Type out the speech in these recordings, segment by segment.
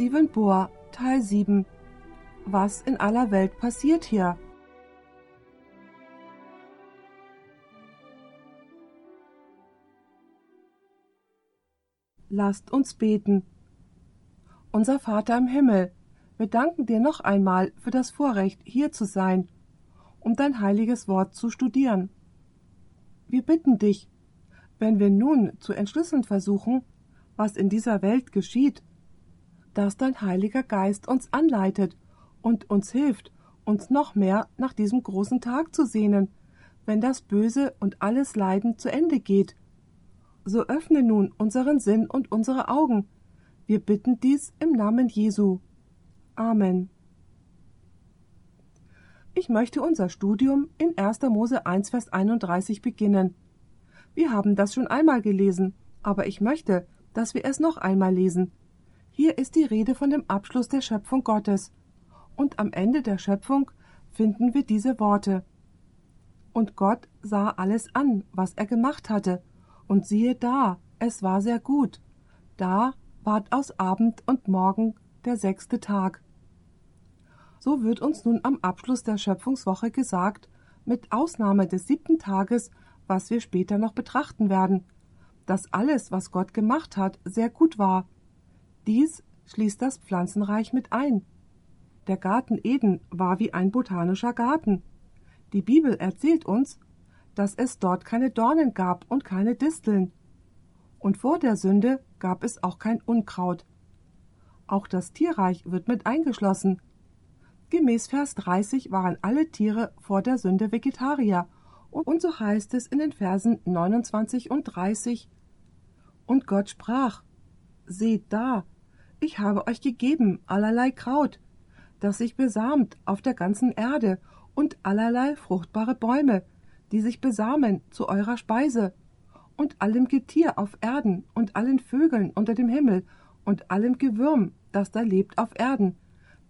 Stephen Bohr, Teil 7 Was in aller Welt passiert hier? Lasst uns beten. Unser Vater im Himmel, wir danken dir noch einmal für das Vorrecht, hier zu sein, um dein heiliges Wort zu studieren. Wir bitten dich, wenn wir nun zu entschlüsseln versuchen, was in dieser Welt geschieht, dass dein Heiliger Geist uns anleitet und uns hilft, uns noch mehr nach diesem großen Tag zu sehnen, wenn das Böse und alles Leiden zu Ende geht so öffne nun unseren Sinn und unsere Augen. Wir bitten dies im Namen Jesu. Amen. Ich möchte unser Studium in 1. Mose 1, Vers 31 beginnen. Wir haben das schon einmal gelesen, aber ich möchte, dass wir es noch einmal lesen. Hier ist die Rede von dem Abschluss der Schöpfung Gottes. Und am Ende der Schöpfung finden wir diese Worte. Und Gott sah alles an, was er gemacht hatte, und siehe da, es war sehr gut. Da ward aus Abend und Morgen der sechste Tag. So wird uns nun am Abschluss der Schöpfungswoche gesagt, mit Ausnahme des siebten Tages, was wir später noch betrachten werden, dass alles, was Gott gemacht hat, sehr gut war. Dies schließt das Pflanzenreich mit ein. Der Garten Eden war wie ein botanischer Garten. Die Bibel erzählt uns, dass es dort keine Dornen gab und keine Disteln. Und vor der Sünde gab es auch kein Unkraut. Auch das Tierreich wird mit eingeschlossen. Gemäß Vers 30 waren alle Tiere vor der Sünde Vegetarier, und so heißt es in den Versen 29 und 30. Und Gott sprach: Seht da, ich habe euch gegeben allerlei Kraut, das sich besamt auf der ganzen Erde, und allerlei fruchtbare Bäume, die sich besamen zu eurer Speise, und allem Getier auf Erden und allen Vögeln unter dem Himmel und allem Gewürm, das da lebt auf Erden,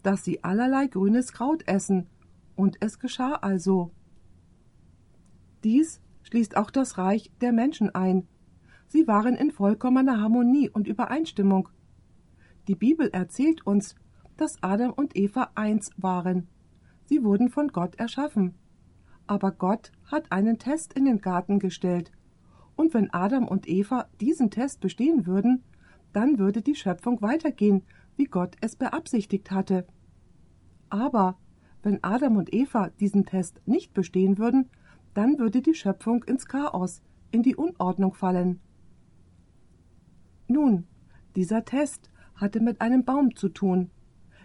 dass sie allerlei grünes Kraut essen. Und es geschah also. Dies schließt auch das Reich der Menschen ein. Sie waren in vollkommener Harmonie und Übereinstimmung. Die Bibel erzählt uns, dass Adam und Eva eins waren. Sie wurden von Gott erschaffen aber Gott hat einen Test in den Garten gestellt, und wenn Adam und Eva diesen Test bestehen würden, dann würde die Schöpfung weitergehen, wie Gott es beabsichtigt hatte. Aber wenn Adam und Eva diesen Test nicht bestehen würden, dann würde die Schöpfung ins Chaos, in die Unordnung fallen. Nun, dieser Test hatte mit einem Baum zu tun.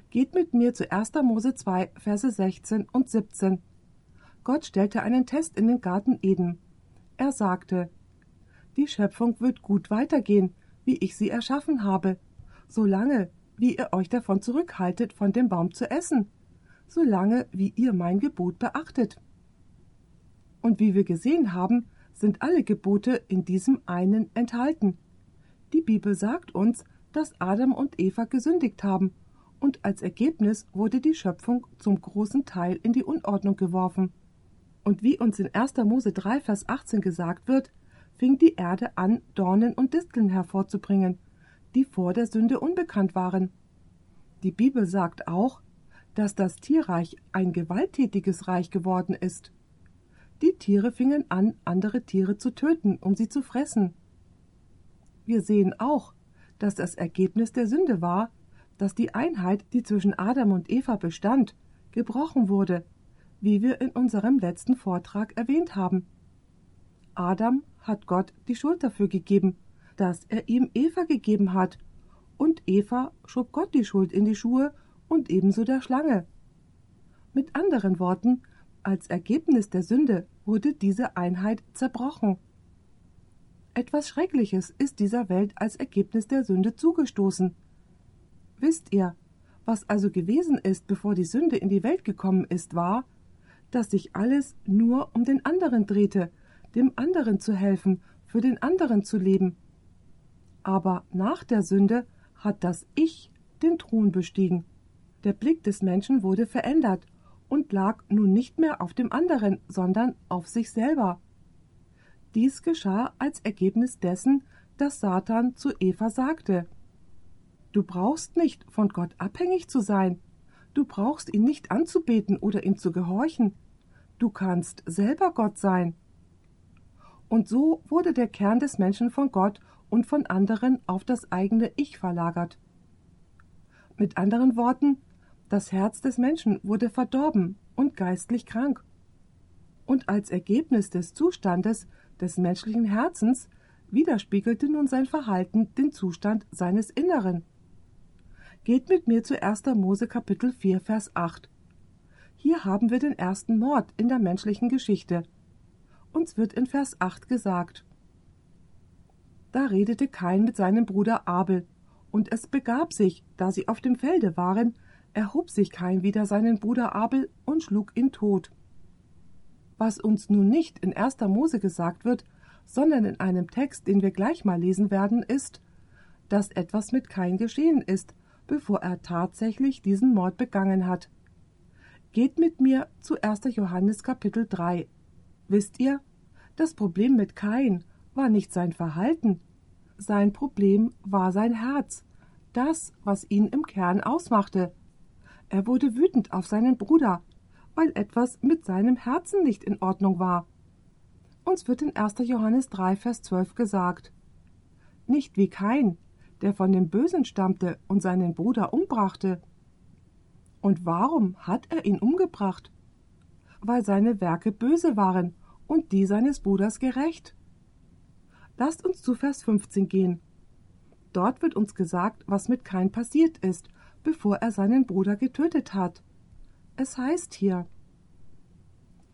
Geht mit mir zu 1. Mose 2, Verse 16 und 17. Gott stellte einen Test in den Garten Eden. Er sagte, die Schöpfung wird gut weitergehen, wie ich sie erschaffen habe, solange wie ihr euch davon zurückhaltet, von dem Baum zu essen, solange wie ihr mein Gebot beachtet. Und wie wir gesehen haben, sind alle Gebote in diesem einen enthalten. Die Bibel sagt uns, dass Adam und Eva gesündigt haben, und als Ergebnis wurde die Schöpfung zum großen Teil in die Unordnung geworfen. Und wie uns in 1. Mose 3, Vers 18 gesagt wird, fing die Erde an, Dornen und Disteln hervorzubringen, die vor der Sünde unbekannt waren. Die Bibel sagt auch, dass das Tierreich ein gewalttätiges Reich geworden ist. Die Tiere fingen an, andere Tiere zu töten, um sie zu fressen. Wir sehen auch, dass das Ergebnis der Sünde war, dass die Einheit, die zwischen Adam und Eva bestand, gebrochen wurde wie wir in unserem letzten Vortrag erwähnt haben. Adam hat Gott die Schuld dafür gegeben, dass er ihm Eva gegeben hat, und Eva schob Gott die Schuld in die Schuhe und ebenso der Schlange. Mit anderen Worten, als Ergebnis der Sünde wurde diese Einheit zerbrochen. Etwas Schreckliches ist dieser Welt als Ergebnis der Sünde zugestoßen. Wisst ihr, was also gewesen ist, bevor die Sünde in die Welt gekommen ist, war, dass sich alles nur um den anderen drehte, dem anderen zu helfen, für den anderen zu leben. Aber nach der Sünde hat das Ich den Thron bestiegen. Der Blick des Menschen wurde verändert und lag nun nicht mehr auf dem anderen, sondern auf sich selber. Dies geschah als Ergebnis dessen, dass Satan zu Eva sagte Du brauchst nicht von Gott abhängig zu sein. Du brauchst ihn nicht anzubeten oder ihm zu gehorchen. Du kannst selber Gott sein. Und so wurde der Kern des Menschen von Gott und von anderen auf das eigene Ich verlagert. Mit anderen Worten, das Herz des Menschen wurde verdorben und geistlich krank. Und als Ergebnis des Zustandes des menschlichen Herzens widerspiegelte nun sein Verhalten den Zustand seines Inneren. Geht mit mir zu 1. Mose Kapitel 4 Vers 8. Hier haben wir den ersten Mord in der menschlichen Geschichte. Uns wird in Vers 8 gesagt: Da redete Kain mit seinem Bruder Abel, und es begab sich, da sie auf dem Felde waren, erhob sich Kain wider seinen Bruder Abel und schlug ihn tot. Was uns nun nicht in 1. Mose gesagt wird, sondern in einem Text, den wir gleich mal lesen werden, ist, dass etwas mit Kain geschehen ist, bevor er tatsächlich diesen Mord begangen hat. Geht mit mir zu 1. Johannes Kapitel 3. Wisst ihr, das Problem mit Kain war nicht sein Verhalten, sein Problem war sein Herz, das, was ihn im Kern ausmachte. Er wurde wütend auf seinen Bruder, weil etwas mit seinem Herzen nicht in Ordnung war. Uns wird in 1. Johannes 3, Vers 12 gesagt: Nicht wie Kain, der von dem Bösen stammte und seinen Bruder umbrachte. Und warum hat er ihn umgebracht? Weil seine Werke böse waren und die seines Bruders gerecht. Lasst uns zu Vers 15 gehen. Dort wird uns gesagt, was mit Kain passiert ist, bevor er seinen Bruder getötet hat. Es heißt hier,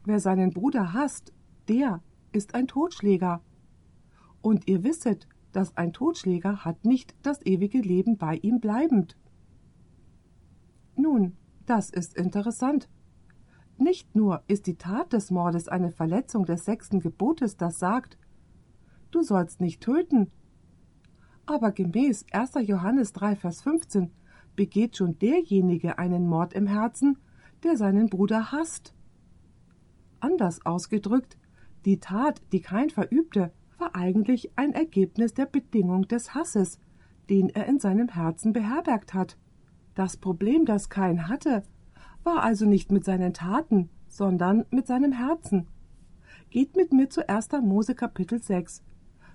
wer seinen Bruder hasst, der ist ein Totschläger. Und ihr wisset, dass ein Totschläger hat nicht das ewige Leben bei ihm bleibend. Nun, das ist interessant. Nicht nur ist die Tat des Mordes eine Verletzung des sechsten Gebotes, das sagt, du sollst nicht töten. Aber gemäß 1. Johannes 3, Vers 15 begeht schon derjenige einen Mord im Herzen, der seinen Bruder hasst. Anders ausgedrückt, die Tat, die kein verübte, war eigentlich ein Ergebnis der Bedingung des Hasses, den er in seinem Herzen beherbergt hat. Das Problem, das Kain hatte, war also nicht mit seinen Taten, sondern mit seinem Herzen. Geht mit mir zu 1. Mose Kapitel 6.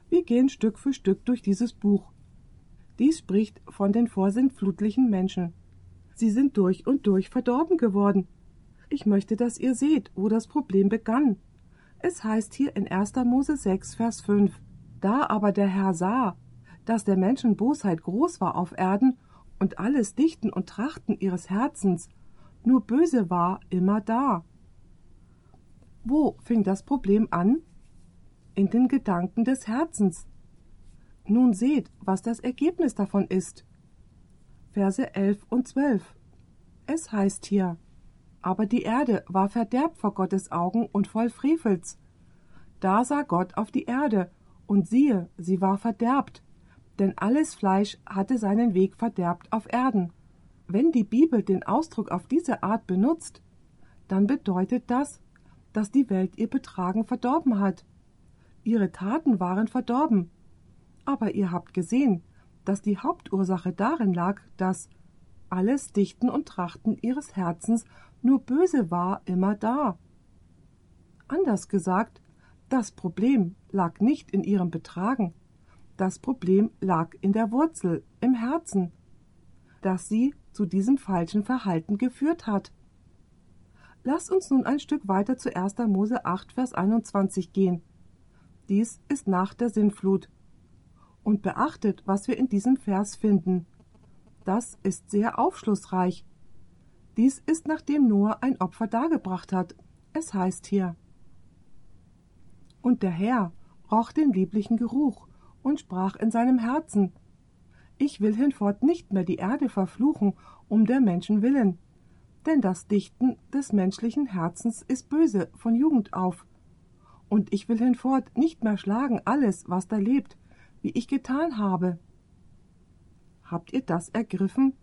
Wir gehen Stück für Stück durch dieses Buch. Dies spricht von den vorsintflutlichen Menschen. Sie sind durch und durch verdorben geworden. Ich möchte, dass ihr seht, wo das Problem begann. Es heißt hier in 1. Mose 6, Vers 5. Da aber der Herr sah, dass der Menschen Bosheit groß war auf Erden und alles Dichten und Trachten ihres Herzens nur böse war immer da. Wo fing das Problem an? in den Gedanken des Herzens. Nun seht, was das Ergebnis davon ist. Verse 11 und 12. Es heißt hier, aber die Erde war verderbt vor Gottes Augen und voll Frevels. Da sah Gott auf die Erde, und siehe, sie war verderbt, denn alles Fleisch hatte seinen Weg verderbt auf Erden. Wenn die Bibel den Ausdruck auf diese Art benutzt, dann bedeutet das, dass die Welt ihr Betragen verdorben hat ihre Taten waren verdorben. Aber ihr habt gesehen, dass die Hauptursache darin lag, dass alles Dichten und Trachten ihres Herzens nur böse war immer da. Anders gesagt, das Problem lag nicht in ihrem Betragen, das Problem lag in der Wurzel, im Herzen, das sie zu diesem falschen Verhalten geführt hat. Lasst uns nun ein Stück weiter zu 1. Mose 8, Vers 21 gehen. Dies ist nach der Sintflut. Und beachtet, was wir in diesem Vers finden. Das ist sehr aufschlussreich. Dies ist nachdem Noah ein Opfer dargebracht hat. Es heißt hier. Und der Herr roch den lieblichen Geruch und sprach in seinem Herzen, ich will hinfort nicht mehr die Erde verfluchen, um der Menschen willen, denn das Dichten des menschlichen Herzens ist böse von Jugend auf, und ich will hinfort nicht mehr schlagen alles, was da lebt, wie ich getan habe. Habt ihr das ergriffen?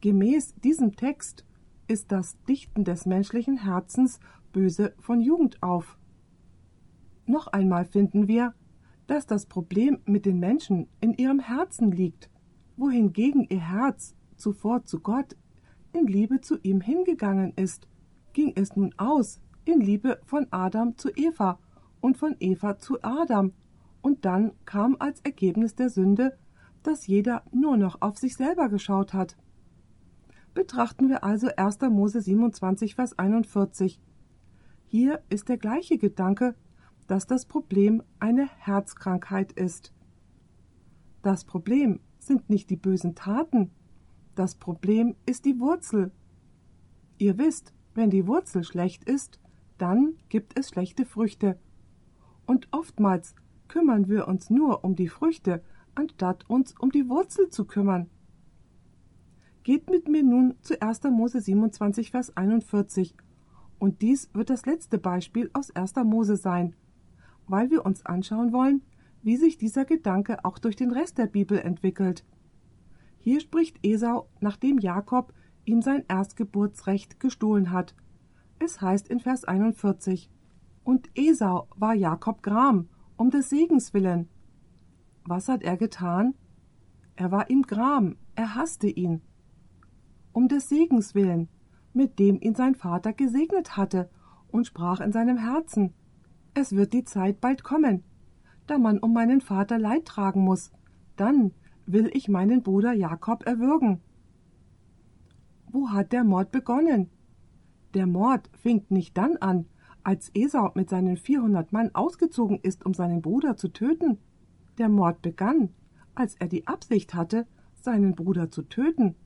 Gemäß diesem Text ist das Dichten des menschlichen Herzens böse von Jugend auf. Noch einmal finden wir, dass das Problem mit den Menschen in ihrem Herzen liegt. wohingegen ihr Herz zuvor zu Gott in Liebe zu ihm hingegangen ist, ging es nun aus in Liebe von Adam zu Eva und von Eva zu Adam, und dann kam als Ergebnis der Sünde, dass jeder nur noch auf sich selber geschaut hat. Betrachten wir also 1. Mose 27, Vers 41. Hier ist der gleiche Gedanke, dass das Problem eine Herzkrankheit ist. Das Problem sind nicht die bösen Taten, das Problem ist die Wurzel. Ihr wisst, wenn die Wurzel schlecht ist, dann gibt es schlechte Früchte. Und oftmals kümmern wir uns nur um die Früchte, anstatt uns um die Wurzel zu kümmern. Geht mit mir nun zu 1. Mose 27, Vers 41. Und dies wird das letzte Beispiel aus 1. Mose sein, weil wir uns anschauen wollen, wie sich dieser Gedanke auch durch den Rest der Bibel entwickelt. Hier spricht Esau, nachdem Jakob ihm sein Erstgeburtsrecht gestohlen hat. Es heißt in Vers 41, Und Esau war Jakob Gram, um des Segens willen. Was hat er getan? Er war ihm Gram, er hasste ihn. Um des Segens willen, mit dem ihn sein Vater gesegnet hatte, und sprach in seinem Herzen, es wird die Zeit bald kommen, da man um meinen Vater Leid tragen muss, dann will ich meinen Bruder Jakob erwürgen. Wo hat der Mord begonnen? Der Mord fing nicht dann an, als Esau mit seinen vierhundert Mann ausgezogen ist, um seinen Bruder zu töten. Der Mord begann, als er die Absicht hatte, seinen Bruder zu töten,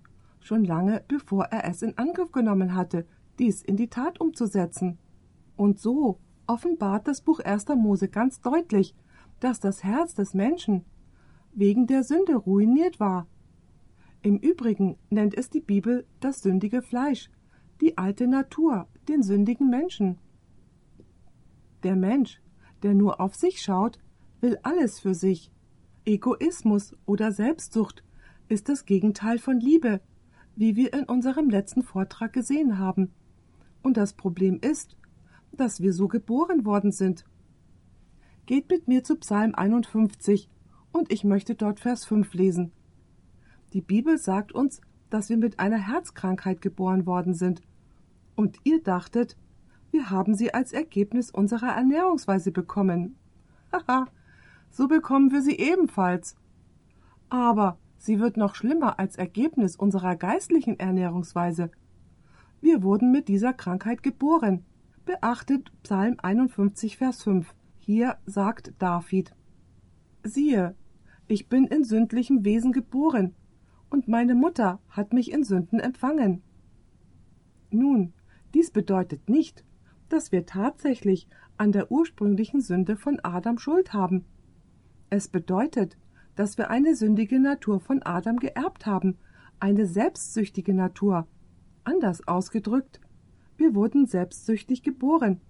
schon lange bevor er es in Angriff genommen hatte, dies in die Tat umzusetzen. Und so offenbart das Buch 1. Mose ganz deutlich, dass das Herz des Menschen wegen der Sünde ruiniert war. Im Übrigen nennt es die Bibel das sündige Fleisch, die alte Natur, den sündigen Menschen. Der Mensch, der nur auf sich schaut, will alles für sich. Egoismus oder Selbstsucht ist das Gegenteil von Liebe, wie wir in unserem letzten Vortrag gesehen haben. Und das Problem ist, dass wir so geboren worden sind. Geht mit mir zu Psalm 51 und ich möchte dort Vers 5 lesen. Die Bibel sagt uns, dass wir mit einer Herzkrankheit geboren worden sind. Und ihr dachtet, wir haben sie als Ergebnis unserer Ernährungsweise bekommen. Haha, so bekommen wir sie ebenfalls. Aber sie wird noch schlimmer als Ergebnis unserer geistlichen Ernährungsweise. Wir wurden mit dieser Krankheit geboren. Beachtet Psalm 51, Vers 5. Hier sagt David: Siehe, ich bin in sündlichem Wesen geboren, und meine Mutter hat mich in Sünden empfangen. Nun, dies bedeutet nicht, dass wir tatsächlich an der ursprünglichen Sünde von Adam Schuld haben. Es bedeutet, dass wir eine sündige Natur von Adam geerbt haben, eine selbstsüchtige Natur. Anders ausgedrückt, wir wurden selbstsüchtig geboren.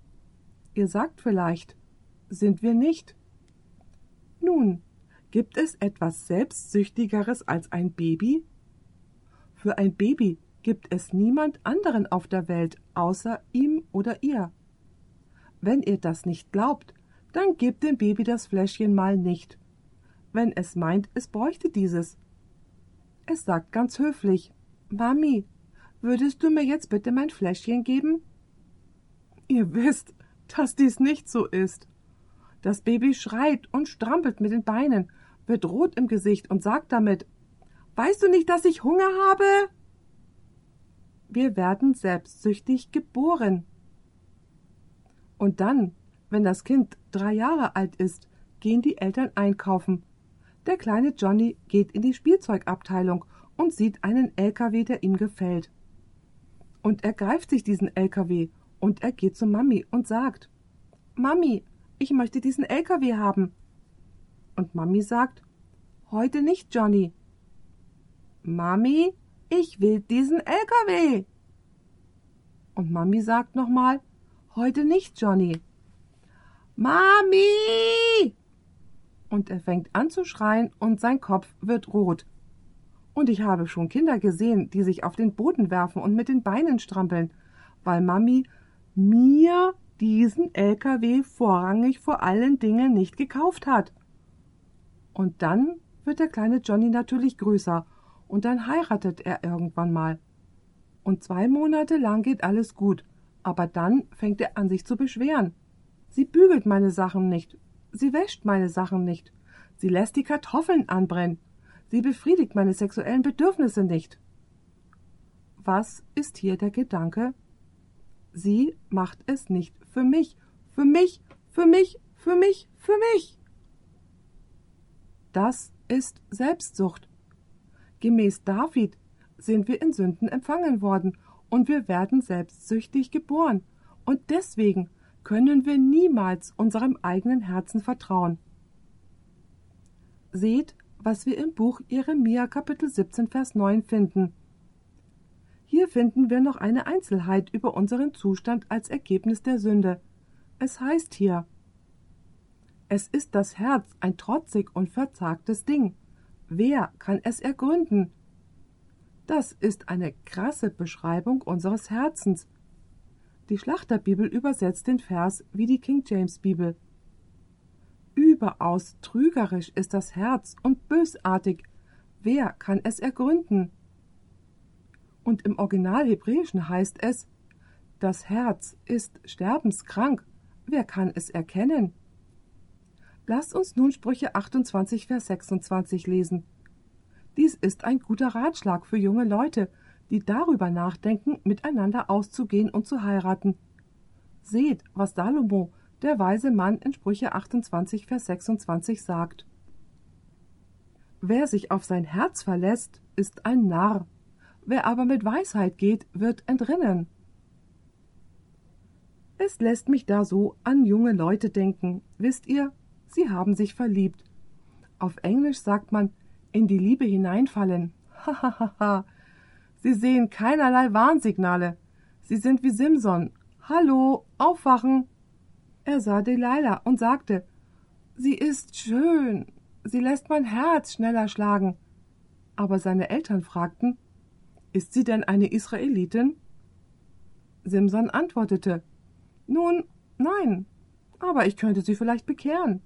Ihr sagt vielleicht, sind wir nicht? Nun, Gibt es etwas Selbstsüchtigeres als ein Baby? Für ein Baby gibt es niemand anderen auf der Welt außer ihm oder ihr. Wenn ihr das nicht glaubt, dann gebt dem Baby das Fläschchen mal nicht, wenn es meint, es bräuchte dieses. Es sagt ganz höflich Mami, würdest du mir jetzt bitte mein Fläschchen geben? Ihr wisst, dass dies nicht so ist. Das Baby schreit und strampelt mit den Beinen wird rot im Gesicht und sagt damit Weißt du nicht, dass ich Hunger habe? Wir werden selbstsüchtig geboren. Und dann, wenn das Kind drei Jahre alt ist, gehen die Eltern einkaufen. Der kleine Johnny geht in die Spielzeugabteilung und sieht einen LKW, der ihm gefällt. Und er greift sich diesen LKW und er geht zu Mami und sagt Mami, ich möchte diesen LKW haben. Und Mami sagt, heute nicht, Johnny. Mami, ich will diesen LKW. Und Mami sagt nochmal, heute nicht, Johnny. Mami! Und er fängt an zu schreien und sein Kopf wird rot. Und ich habe schon Kinder gesehen, die sich auf den Boden werfen und mit den Beinen strampeln, weil Mami mir diesen LKW vorrangig vor allen Dingen nicht gekauft hat. Und dann wird der kleine Johnny natürlich größer und dann heiratet er irgendwann mal. Und zwei Monate lang geht alles gut, aber dann fängt er an sich zu beschweren. Sie bügelt meine Sachen nicht, sie wäscht meine Sachen nicht, sie lässt die Kartoffeln anbrennen, sie befriedigt meine sexuellen Bedürfnisse nicht. Was ist hier der Gedanke? Sie macht es nicht für mich, für mich, für mich, für mich, für mich. Das ist Selbstsucht. Gemäß David sind wir in Sünden empfangen worden und wir werden selbstsüchtig geboren. Und deswegen können wir niemals unserem eigenen Herzen vertrauen. Seht, was wir im Buch Jeremia Kapitel 17 Vers 9 finden. Hier finden wir noch eine Einzelheit über unseren Zustand als Ergebnis der Sünde. Es heißt hier Es ist das Herz ein trotzig und verzagtes Ding. Wer kann es ergründen? Das ist eine krasse Beschreibung unseres Herzens. Die Schlachterbibel übersetzt den Vers wie die King James Bibel. Überaus trügerisch ist das Herz und bösartig. Wer kann es ergründen? Und im Original Hebräischen heißt es, das Herz ist sterbenskrank. Wer kann es erkennen? Lasst uns nun Sprüche 28, Vers 26 lesen. Dies ist ein guter Ratschlag für junge Leute, die darüber nachdenken, miteinander auszugehen und zu heiraten. Seht, was Salomo, der weise Mann, in Sprüche 28, Vers 26 sagt. Wer sich auf sein Herz verlässt, ist ein Narr. Wer aber mit Weisheit geht, wird entrinnen. Es lässt mich da so an junge Leute denken. Wisst ihr, sie haben sich verliebt. Auf Englisch sagt man in die Liebe hineinfallen. Hahaha. Sie sehen keinerlei Warnsignale. Sie sind wie Simson. Hallo, aufwachen. Er sah Delilah und sagte, Sie ist schön. Sie lässt mein Herz schneller schlagen. Aber seine Eltern fragten, Ist sie denn eine Israelitin? Simson antwortete, Nun, nein, aber ich könnte sie vielleicht bekehren.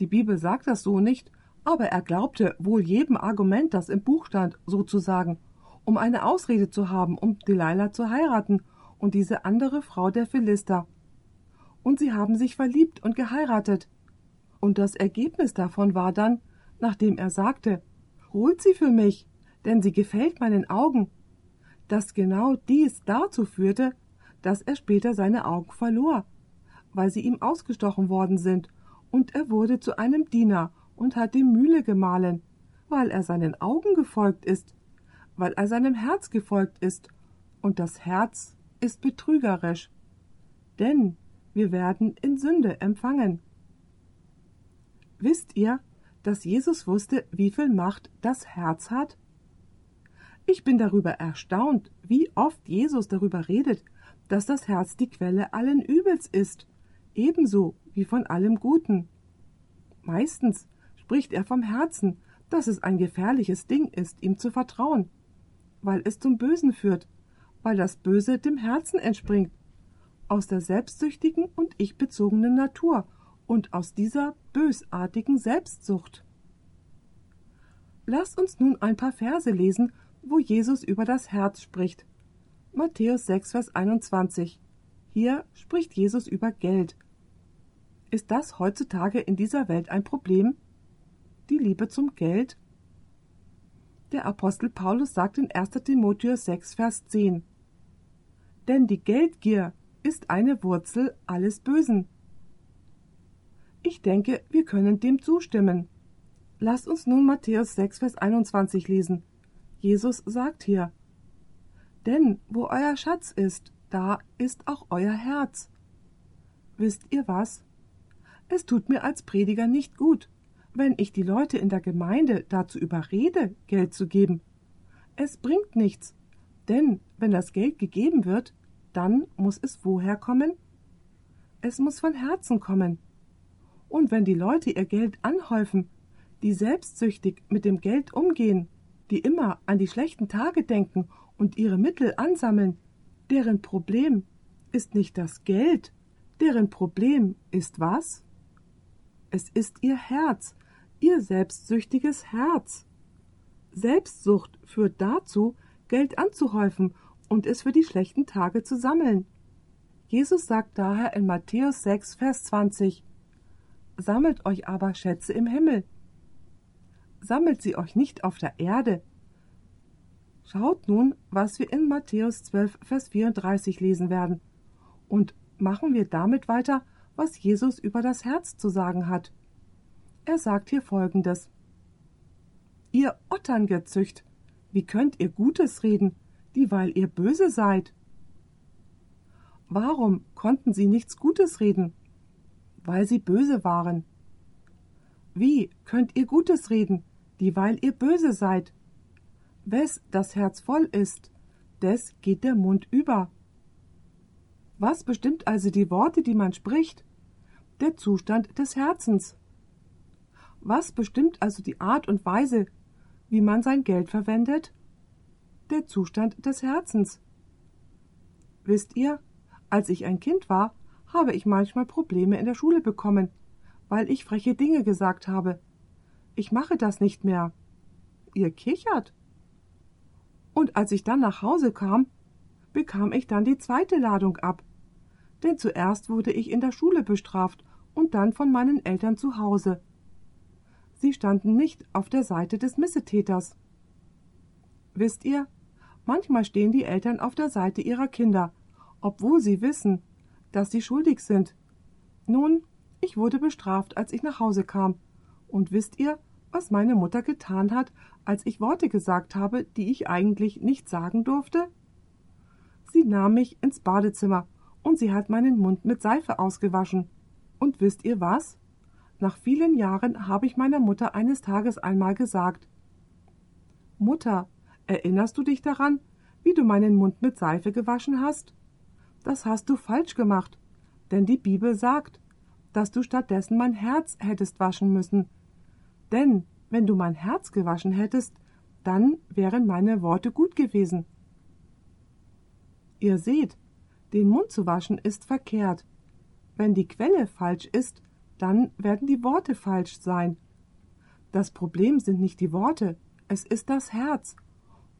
Die Bibel sagt das so nicht, aber er glaubte wohl jedem Argument, das im Buch stand, sozusagen, um eine Ausrede zu haben, um Delilah zu heiraten und diese andere Frau der Philister. Und sie haben sich verliebt und geheiratet. Und das Ergebnis davon war dann, nachdem er sagte, holt sie für mich, denn sie gefällt meinen Augen, dass genau dies dazu führte, dass er später seine Augen verlor, weil sie ihm ausgestochen worden sind, und er wurde zu einem Diener und hat die Mühle gemahlen, weil er seinen Augen gefolgt ist, weil er seinem Herz gefolgt ist, und das Herz ist betrügerisch. Denn wir werden in Sünde empfangen. Wisst ihr, dass Jesus wusste, wie viel Macht das Herz hat? Ich bin darüber erstaunt, wie oft Jesus darüber redet, dass das Herz die Quelle allen Übels ist, ebenso wie von allem Guten. Meistens spricht er vom Herzen, dass es ein gefährliches Ding ist, ihm zu vertrauen, weil es zum Bösen führt, weil das Böse dem Herzen entspringt, aus der selbstsüchtigen und ich-bezogenen Natur und aus dieser bösartigen Selbstsucht. Lass uns nun ein paar Verse lesen, wo Jesus über das Herz spricht. Matthäus 6, Vers 21. Hier spricht Jesus über Geld. Ist das heutzutage in dieser Welt ein Problem? die Liebe zum Geld? Der Apostel Paulus sagt in 1. Timotheus 6, Vers 10: Denn die Geldgier ist eine Wurzel alles Bösen. Ich denke, wir können dem zustimmen. Lasst uns nun Matthäus 6, Vers 21 lesen. Jesus sagt hier: Denn wo euer Schatz ist, da ist auch euer Herz. Wisst ihr was? Es tut mir als Prediger nicht gut, wenn ich die Leute in der Gemeinde dazu überrede, Geld zu geben. Es bringt nichts, denn wenn das Geld gegeben wird, dann muss es woher kommen? Es muss von Herzen kommen. Und wenn die Leute ihr Geld anhäufen, die selbstsüchtig mit dem Geld umgehen, die immer an die schlechten Tage denken und ihre Mittel ansammeln, deren Problem ist nicht das Geld, deren Problem ist was? Es ist ihr Herz, Ihr selbstsüchtiges Herz. Selbstsucht führt dazu, Geld anzuhäufen und es für die schlechten Tage zu sammeln. Jesus sagt daher in Matthäus 6, Vers 20, Sammelt euch aber Schätze im Himmel. Sammelt sie euch nicht auf der Erde. Schaut nun, was wir in Matthäus 12, Vers 34 lesen werden. Und machen wir damit weiter, was Jesus über das Herz zu sagen hat. Er sagt hier folgendes. Ihr Otterngezücht, wie könnt ihr Gutes reden, dieweil ihr böse seid? Warum konnten sie nichts Gutes reden? Weil sie böse waren. Wie könnt ihr Gutes reden, dieweil ihr böse seid? Wes das Herz voll ist, des geht der Mund über. Was bestimmt also die Worte, die man spricht? Der Zustand des Herzens. Was bestimmt also die Art und Weise, wie man sein Geld verwendet? Der Zustand des Herzens. Wisst ihr, als ich ein Kind war, habe ich manchmal Probleme in der Schule bekommen, weil ich freche Dinge gesagt habe. Ich mache das nicht mehr. Ihr kichert. Und als ich dann nach Hause kam, bekam ich dann die zweite Ladung ab. Denn zuerst wurde ich in der Schule bestraft und dann von meinen Eltern zu Hause. Sie standen nicht auf der Seite des Missetäters. Wisst ihr, manchmal stehen die Eltern auf der Seite ihrer Kinder obwohl sie wissen, dass sie schuldig sind. Nun, ich wurde bestraft, als ich nach Hause kam. Und wisst ihr, was meine Mutter getan hat, als ich Worte gesagt habe, die ich eigentlich nicht sagen durfte? Sie nahm mich ins Badezimmer und sie hat meinen Mund mit Seife ausgewaschen. Und wisst ihr was? Nach vielen Jahren habe ich meiner Mutter eines Tages einmal gesagt Mutter, erinnerst du dich daran, wie du meinen Mund mit Seife gewaschen hast? das hast du falsch gemacht, denn die Bibel sagt, dass du stattdessen mein Herz hättest waschen müssen. Denn wenn du mein Herz gewaschen hättest, dann wären meine Worte gut gewesen. Ihr seht, den Mund zu waschen ist verkehrt. Wenn die Quelle falsch ist, dann werden die Worte falsch sein. Das Problem sind nicht die Worte, es ist das Herz.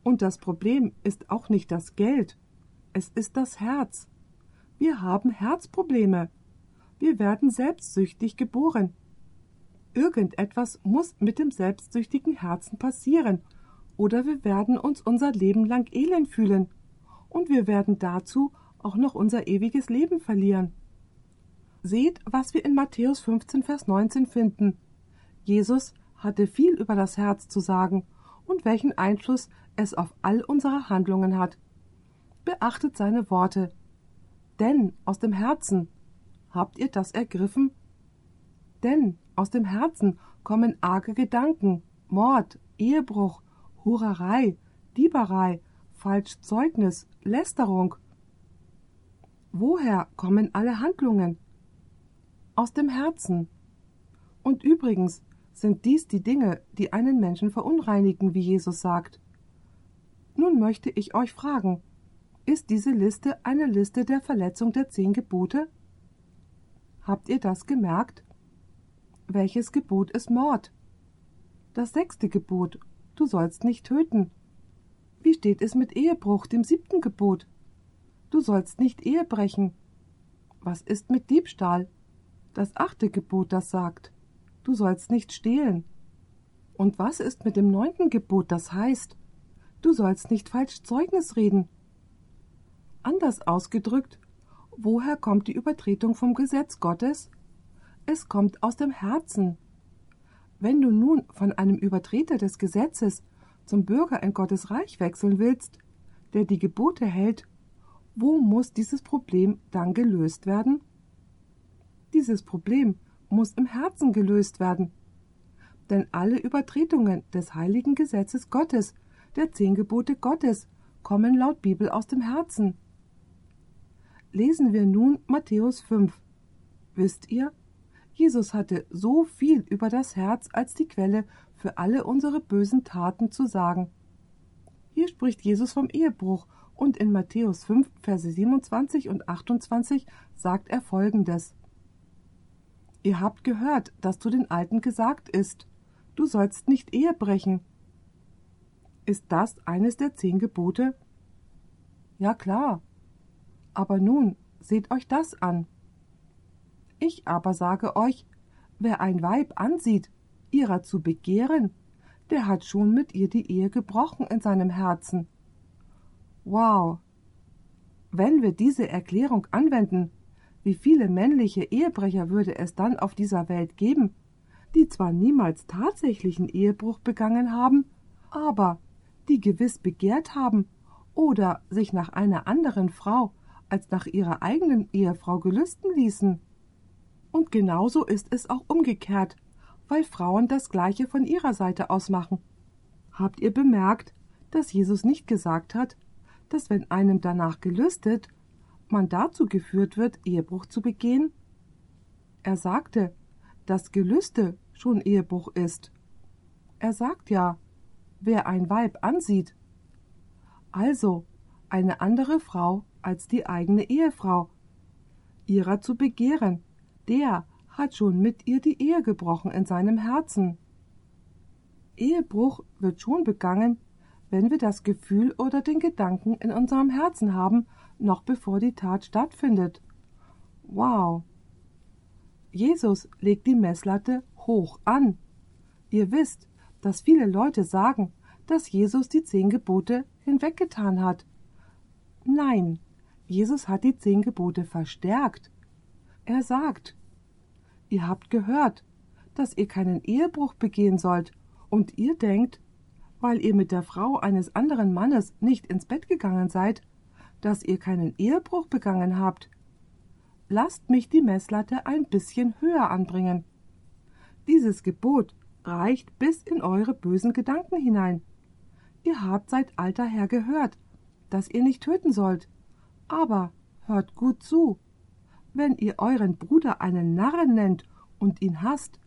Und das Problem ist auch nicht das Geld, es ist das Herz. Wir haben Herzprobleme. Wir werden selbstsüchtig geboren. Irgendetwas muss mit dem selbstsüchtigen Herzen passieren, oder wir werden uns unser Leben lang elend fühlen, und wir werden dazu auch noch unser ewiges Leben verlieren. Seht, was wir in Matthäus 15, Vers 19 finden. Jesus hatte viel über das Herz zu sagen und welchen Einfluss es auf all unsere Handlungen hat. Beachtet seine Worte, denn aus dem Herzen. Habt ihr das ergriffen? Denn aus dem Herzen kommen arge Gedanken, Mord, Ehebruch, Hurerei, Dieberei, Falschzeugnis, Lästerung. Woher kommen alle Handlungen? Aus dem Herzen. Und übrigens sind dies die Dinge, die einen Menschen verunreinigen, wie Jesus sagt. Nun möchte ich euch fragen, ist diese Liste eine Liste der Verletzung der zehn Gebote? Habt ihr das gemerkt? Welches Gebot ist Mord? Das sechste Gebot, du sollst nicht töten. Wie steht es mit Ehebruch, dem siebten Gebot? Du sollst nicht Ehe brechen. Was ist mit Diebstahl? Das achte Gebot, das sagt, du sollst nicht stehlen. Und was ist mit dem neunten Gebot, das heißt, du sollst nicht falsch Zeugnis reden? Anders ausgedrückt, woher kommt die Übertretung vom Gesetz Gottes? Es kommt aus dem Herzen. Wenn du nun von einem Übertreter des Gesetzes zum Bürger in Gottes Reich wechseln willst, der die Gebote hält, wo muss dieses Problem dann gelöst werden? Dieses Problem muss im Herzen gelöst werden. Denn alle Übertretungen des heiligen Gesetzes Gottes, der zehn Gebote Gottes, kommen laut Bibel aus dem Herzen lesen wir nun Matthäus 5. Wisst ihr, Jesus hatte so viel über das Herz als die Quelle für alle unsere bösen Taten zu sagen. Hier spricht Jesus vom Ehebruch und in Matthäus 5, Verse 27 und 28 sagt er folgendes. Ihr habt gehört, dass zu den Alten gesagt ist, du sollst nicht Ehe brechen. Ist das eines der zehn Gebote? Ja klar. Aber nun seht euch das an. Ich aber sage euch, wer ein Weib ansieht, ihrer zu begehren, der hat schon mit ihr die Ehe gebrochen in seinem Herzen. Wow. Wenn wir diese Erklärung anwenden, wie viele männliche Ehebrecher würde es dann auf dieser Welt geben, die zwar niemals tatsächlichen Ehebruch begangen haben, aber die gewiss begehrt haben oder sich nach einer anderen Frau als nach ihrer eigenen Ehefrau gelüsten ließen. Und genauso ist es auch umgekehrt, weil Frauen das Gleiche von ihrer Seite aus machen. Habt ihr bemerkt, dass Jesus nicht gesagt hat, dass wenn einem danach gelüstet, man dazu geführt wird, Ehebruch zu begehen? Er sagte, dass Gelüste schon Ehebruch ist. Er sagt ja, wer ein Weib ansieht. Also eine andere Frau als die eigene Ehefrau. Ihrer zu begehren, der hat schon mit ihr die Ehe gebrochen in seinem Herzen. Ehebruch wird schon begangen, wenn wir das Gefühl oder den Gedanken in unserem Herzen haben, noch bevor die Tat stattfindet. Wow. Jesus legt die Messlatte hoch an. Ihr wisst, dass viele Leute sagen, dass Jesus die zehn Gebote hinweggetan hat. Nein, Jesus hat die zehn Gebote verstärkt. Er sagt, ihr habt gehört, dass ihr keinen Ehebruch begehen sollt, und ihr denkt, weil ihr mit der Frau eines anderen Mannes nicht ins Bett gegangen seid, dass ihr keinen Ehebruch begangen habt. Lasst mich die Messlatte ein bisschen höher anbringen. Dieses Gebot reicht bis in eure bösen Gedanken hinein. Ihr habt seit alter her gehört, dass ihr nicht töten sollt. Aber hört gut zu. Wenn ihr euren Bruder einen Narren nennt und ihn hasst,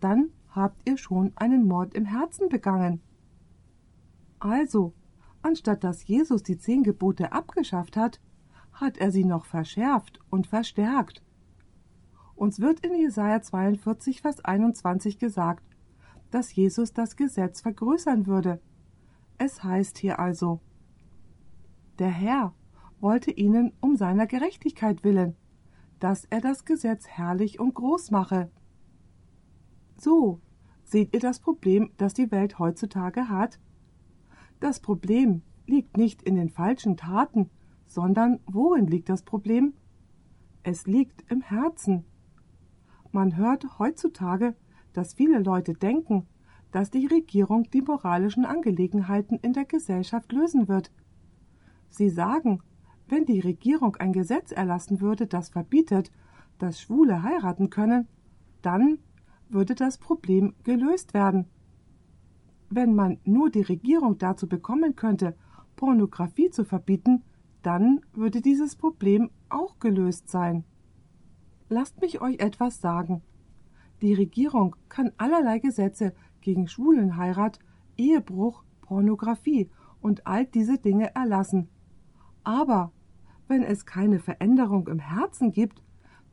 dann habt ihr schon einen Mord im Herzen begangen. Also, anstatt dass Jesus die zehn Gebote abgeschafft hat, hat er sie noch verschärft und verstärkt. Uns wird in Jesaja 42, Vers 21 gesagt, dass Jesus das Gesetz vergrößern würde. Es heißt hier also, der Herr wollte ihnen um seiner Gerechtigkeit willen, dass er das Gesetz herrlich und groß mache. So, seht ihr das Problem, das die Welt heutzutage hat? Das Problem liegt nicht in den falschen Taten, sondern worin liegt das Problem? Es liegt im Herzen. Man hört heutzutage, dass viele Leute denken, dass die Regierung die moralischen Angelegenheiten in der Gesellschaft lösen wird. Sie sagen, wenn die Regierung ein Gesetz erlassen würde, das verbietet, dass Schwule heiraten können, dann würde das Problem gelöst werden. Wenn man nur die Regierung dazu bekommen könnte, Pornografie zu verbieten, dann würde dieses Problem auch gelöst sein. Lasst mich euch etwas sagen. Die Regierung kann allerlei Gesetze gegen Schwulenheirat, Ehebruch, Pornografie und all diese Dinge erlassen. Aber wenn es keine Veränderung im Herzen gibt,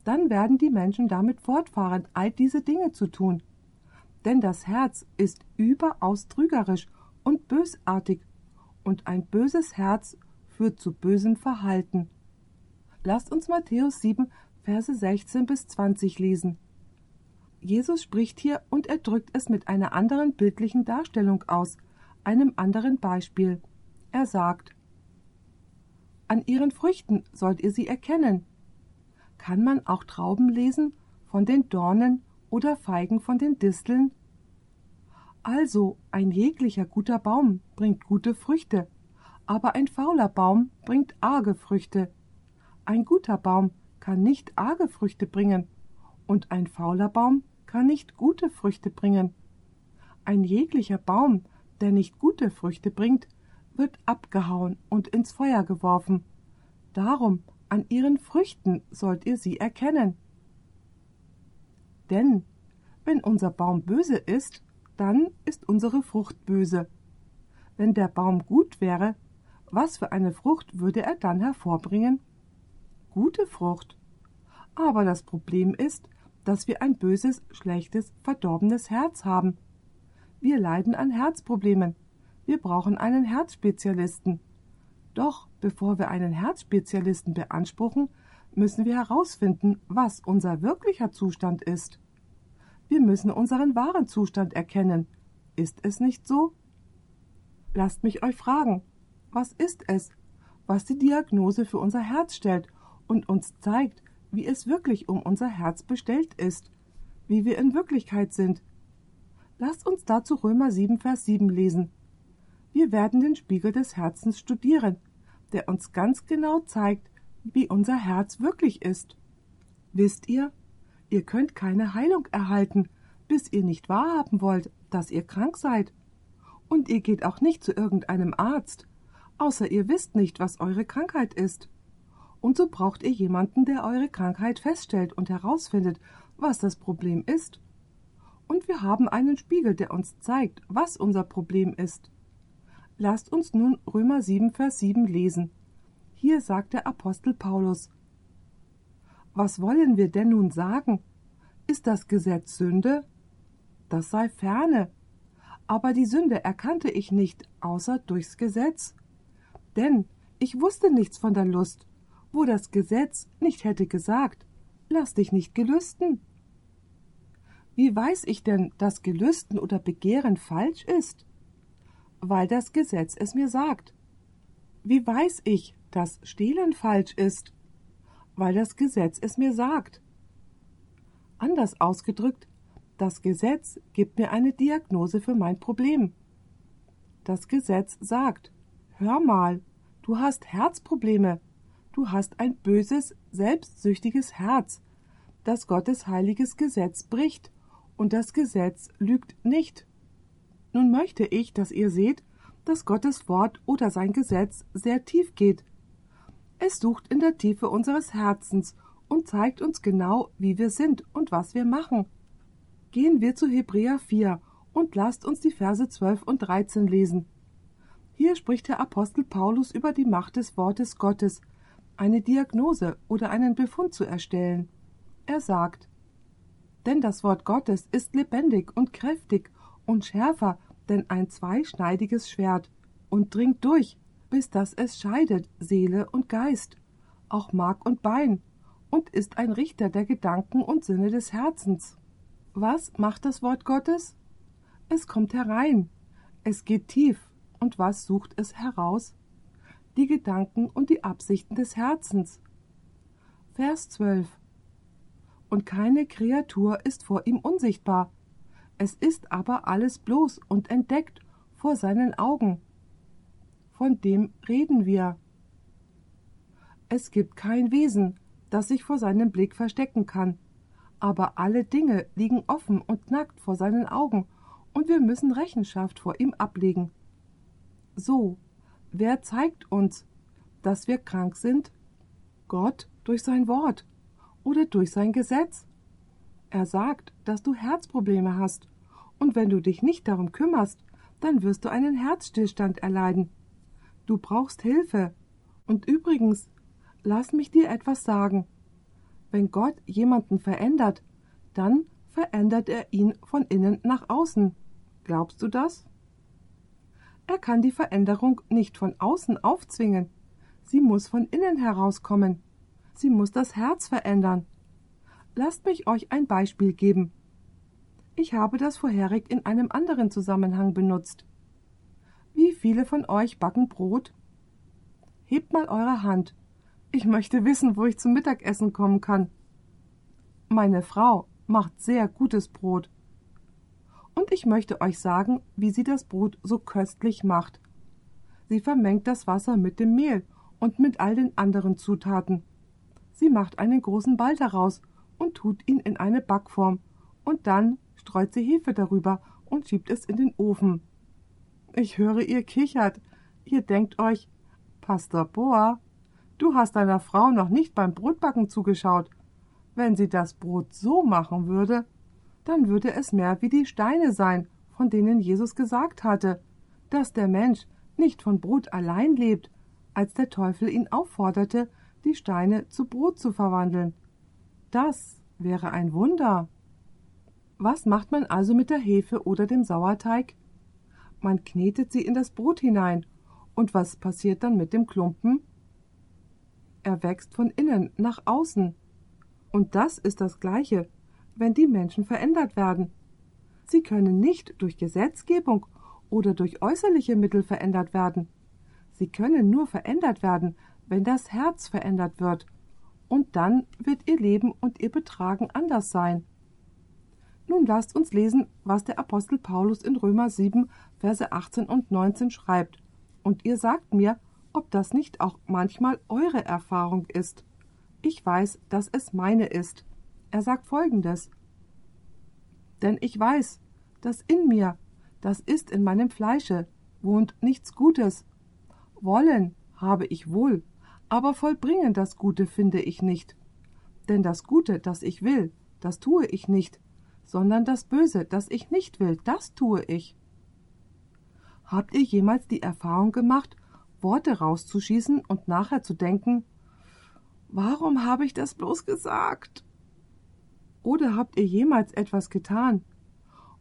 dann werden die Menschen damit fortfahren, all diese Dinge zu tun. Denn das Herz ist überaus trügerisch und bösartig, und ein böses Herz führt zu bösem Verhalten. Lasst uns Matthäus 7, Verse 16 bis 20 lesen. Jesus spricht hier und er drückt es mit einer anderen bildlichen Darstellung aus, einem anderen Beispiel. Er sagt, An ihren Früchten sollt ihr sie erkennen. Kann man auch Trauben lesen von den Dornen oder Feigen von den Disteln? Also ein jeglicher guter Baum bringt gute Früchte, aber ein fauler Baum bringt arge Früchte. Ein guter Baum kann nicht arge Früchte bringen, und ein fauler Baum kann nicht gute Früchte bringen. Ein jeglicher Baum, der nicht gute Früchte bringt, wird abgehauen und ins Feuer geworfen. Darum an ihren Früchten sollt ihr sie erkennen. Denn wenn unser Baum böse ist, dann ist unsere Frucht böse. Wenn der Baum gut wäre, was für eine Frucht würde er dann hervorbringen? Gute Frucht. Aber das Problem ist, dass wir ein böses, schlechtes, verdorbenes Herz haben. Wir leiden an Herzproblemen. Wir brauchen einen Herzspezialisten. Doch bevor wir einen Herzspezialisten beanspruchen, müssen wir herausfinden, was unser wirklicher Zustand ist. Wir müssen unseren wahren Zustand erkennen. Ist es nicht so? Lasst mich euch fragen, was ist es, was die Diagnose für unser Herz stellt und uns zeigt, wie es wirklich um unser Herz bestellt ist, wie wir in Wirklichkeit sind. Lasst uns dazu Römer 7, Vers 7 lesen. Wir werden den Spiegel des Herzens studieren, der uns ganz genau zeigt, wie unser Herz wirklich ist. Wisst ihr, ihr könnt keine Heilung erhalten, bis ihr nicht wahrhaben wollt, dass ihr krank seid. Und ihr geht auch nicht zu irgendeinem Arzt, außer ihr wisst nicht, was eure Krankheit ist. Und so braucht ihr jemanden, der eure Krankheit feststellt und herausfindet, was das Problem ist. Und wir haben einen Spiegel, der uns zeigt, was unser Problem ist. Lasst uns nun Römer 7, Vers 7 lesen. Hier sagt der Apostel Paulus Was wollen wir denn nun sagen? Ist das Gesetz Sünde? Das sei ferne. Aber die Sünde erkannte ich nicht, außer durchs Gesetz. Denn ich wusste nichts von der Lust, wo das Gesetz nicht hätte gesagt, lass dich nicht gelüsten. Wie weiß ich denn, dass Gelüsten oder Begehren falsch ist? Weil das Gesetz es mir sagt. Wie weiß ich, dass Stehlen falsch ist? Weil das Gesetz es mir sagt. Anders ausgedrückt, das Gesetz gibt mir eine Diagnose für mein Problem. Das Gesetz sagt, hör mal, du hast Herzprobleme, du hast ein böses, selbstsüchtiges Herz, das Gottes heiliges Gesetz bricht, und das Gesetz lügt nicht. Nun möchte ich, dass ihr seht, dass Gottes Wort oder sein Gesetz sehr tief geht. Es sucht in der Tiefe unseres Herzens und zeigt uns genau, wie wir sind und was wir machen. Gehen wir zu Hebräer 4 und lasst uns die Verse 12 und 13 lesen. Hier spricht der Apostel Paulus über die Macht des Wortes Gottes, eine Diagnose oder einen Befund zu erstellen. Er sagt, denn das Wort Gottes ist lebendig und kräftig und schärfer denn ein zweischneidiges Schwert und dringt durch, bis dass es scheidet Seele und Geist, auch Mark und Bein, und ist ein Richter der Gedanken und Sinne des Herzens. Was macht das Wort Gottes? Es kommt herein, es geht tief, und was sucht es heraus? Die Gedanken und die Absichten des Herzens. Vers 12 und keine Kreatur ist vor ihm unsichtbar. Es ist aber alles bloß und entdeckt vor seinen Augen. Von dem reden wir. Es gibt kein Wesen, das sich vor seinem Blick verstecken kann, aber alle Dinge liegen offen und nackt vor seinen Augen, und wir müssen Rechenschaft vor ihm ablegen. So, wer zeigt uns, dass wir krank sind? Gott durch sein Wort oder durch sein Gesetz. Er sagt, dass du Herzprobleme hast, und wenn du dich nicht darum kümmerst, dann wirst du einen Herzstillstand erleiden. Du brauchst Hilfe. Und übrigens, lass mich dir etwas sagen. Wenn Gott jemanden verändert, dann verändert er ihn von innen nach außen. Glaubst du das? Er kann die Veränderung nicht von außen aufzwingen. Sie muss von innen herauskommen. Sie muss das Herz verändern. Lasst mich euch ein Beispiel geben. Ich habe das vorherig in einem anderen Zusammenhang benutzt. Wie viele von euch backen Brot? Hebt mal eure Hand. Ich möchte wissen, wo ich zum Mittagessen kommen kann. Meine Frau macht sehr gutes Brot. Und ich möchte euch sagen, wie sie das Brot so köstlich macht. Sie vermengt das Wasser mit dem Mehl und mit all den anderen Zutaten. Sie macht einen großen Ball daraus und tut ihn in eine Backform, und dann streut sie Hefe darüber und schiebt es in den Ofen. Ich höre, ihr kichert. Ihr denkt euch, Pastor Boa, du hast deiner Frau noch nicht beim Brotbacken zugeschaut. Wenn sie das Brot so machen würde, dann würde es mehr wie die Steine sein, von denen Jesus gesagt hatte, dass der Mensch nicht von Brot allein lebt, als der Teufel ihn aufforderte, die Steine zu Brot zu verwandeln. Das wäre ein Wunder. Was macht man also mit der Hefe oder dem Sauerteig? Man knetet sie in das Brot hinein. Und was passiert dann mit dem Klumpen? Er wächst von innen nach außen. Und das ist das Gleiche, wenn die Menschen verändert werden. Sie können nicht durch Gesetzgebung oder durch äußerliche Mittel verändert werden. Sie können nur verändert werden, wenn das Herz verändert wird. Und dann wird ihr Leben und ihr Betragen anders sein. Nun lasst uns lesen, was der Apostel Paulus in Römer 7, Verse 18 und 19 schreibt. Und ihr sagt mir, ob das nicht auch manchmal eure Erfahrung ist. Ich weiß, dass es meine ist. Er sagt folgendes. Denn ich weiß, dass in mir, das ist in meinem Fleische, wohnt nichts Gutes. Wollen habe ich wohl, aber vollbringen das Gute finde ich nicht. Denn das Gute, das ich will, das tue ich nicht, sondern das Böse, das ich nicht will, das tue ich. Habt ihr jemals die Erfahrung gemacht, Worte rauszuschießen und nachher zu denken, warum habe ich das bloß gesagt? Oder habt ihr jemals etwas getan,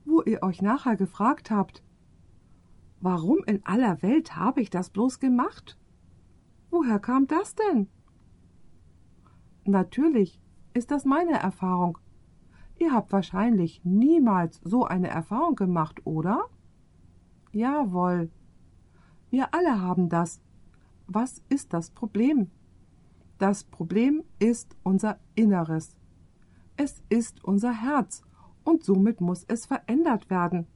wo ihr euch nachher gefragt habt, warum in aller Welt habe ich das bloß gemacht? Woher kam das denn? Natürlich ist das meine Erfahrung. Ihr habt wahrscheinlich niemals so eine Erfahrung gemacht, oder? Jawohl. Wir alle haben das. Was ist das Problem? Das Problem ist unser Inneres. Es ist unser Herz und somit muss es verändert werden.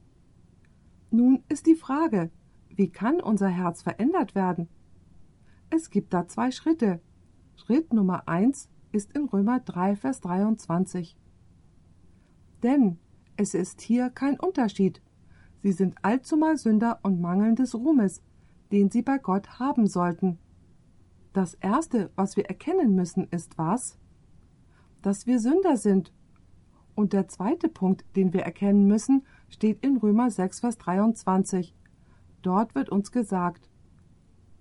Nun ist die Frage, wie kann unser Herz verändert werden? Es gibt da zwei Schritte. Schritt Nummer eins ist in Römer 3, Vers 23. Denn es ist hier kein Unterschied. Sie sind allzumal Sünder und mangeln des Ruhmes, den sie bei Gott haben sollten. Das Erste, was wir erkennen müssen, ist was? Dass wir Sünder sind und der zweite Punkt, den wir erkennen müssen, steht in Römer 6, Vers 23. Dort wird uns gesagt,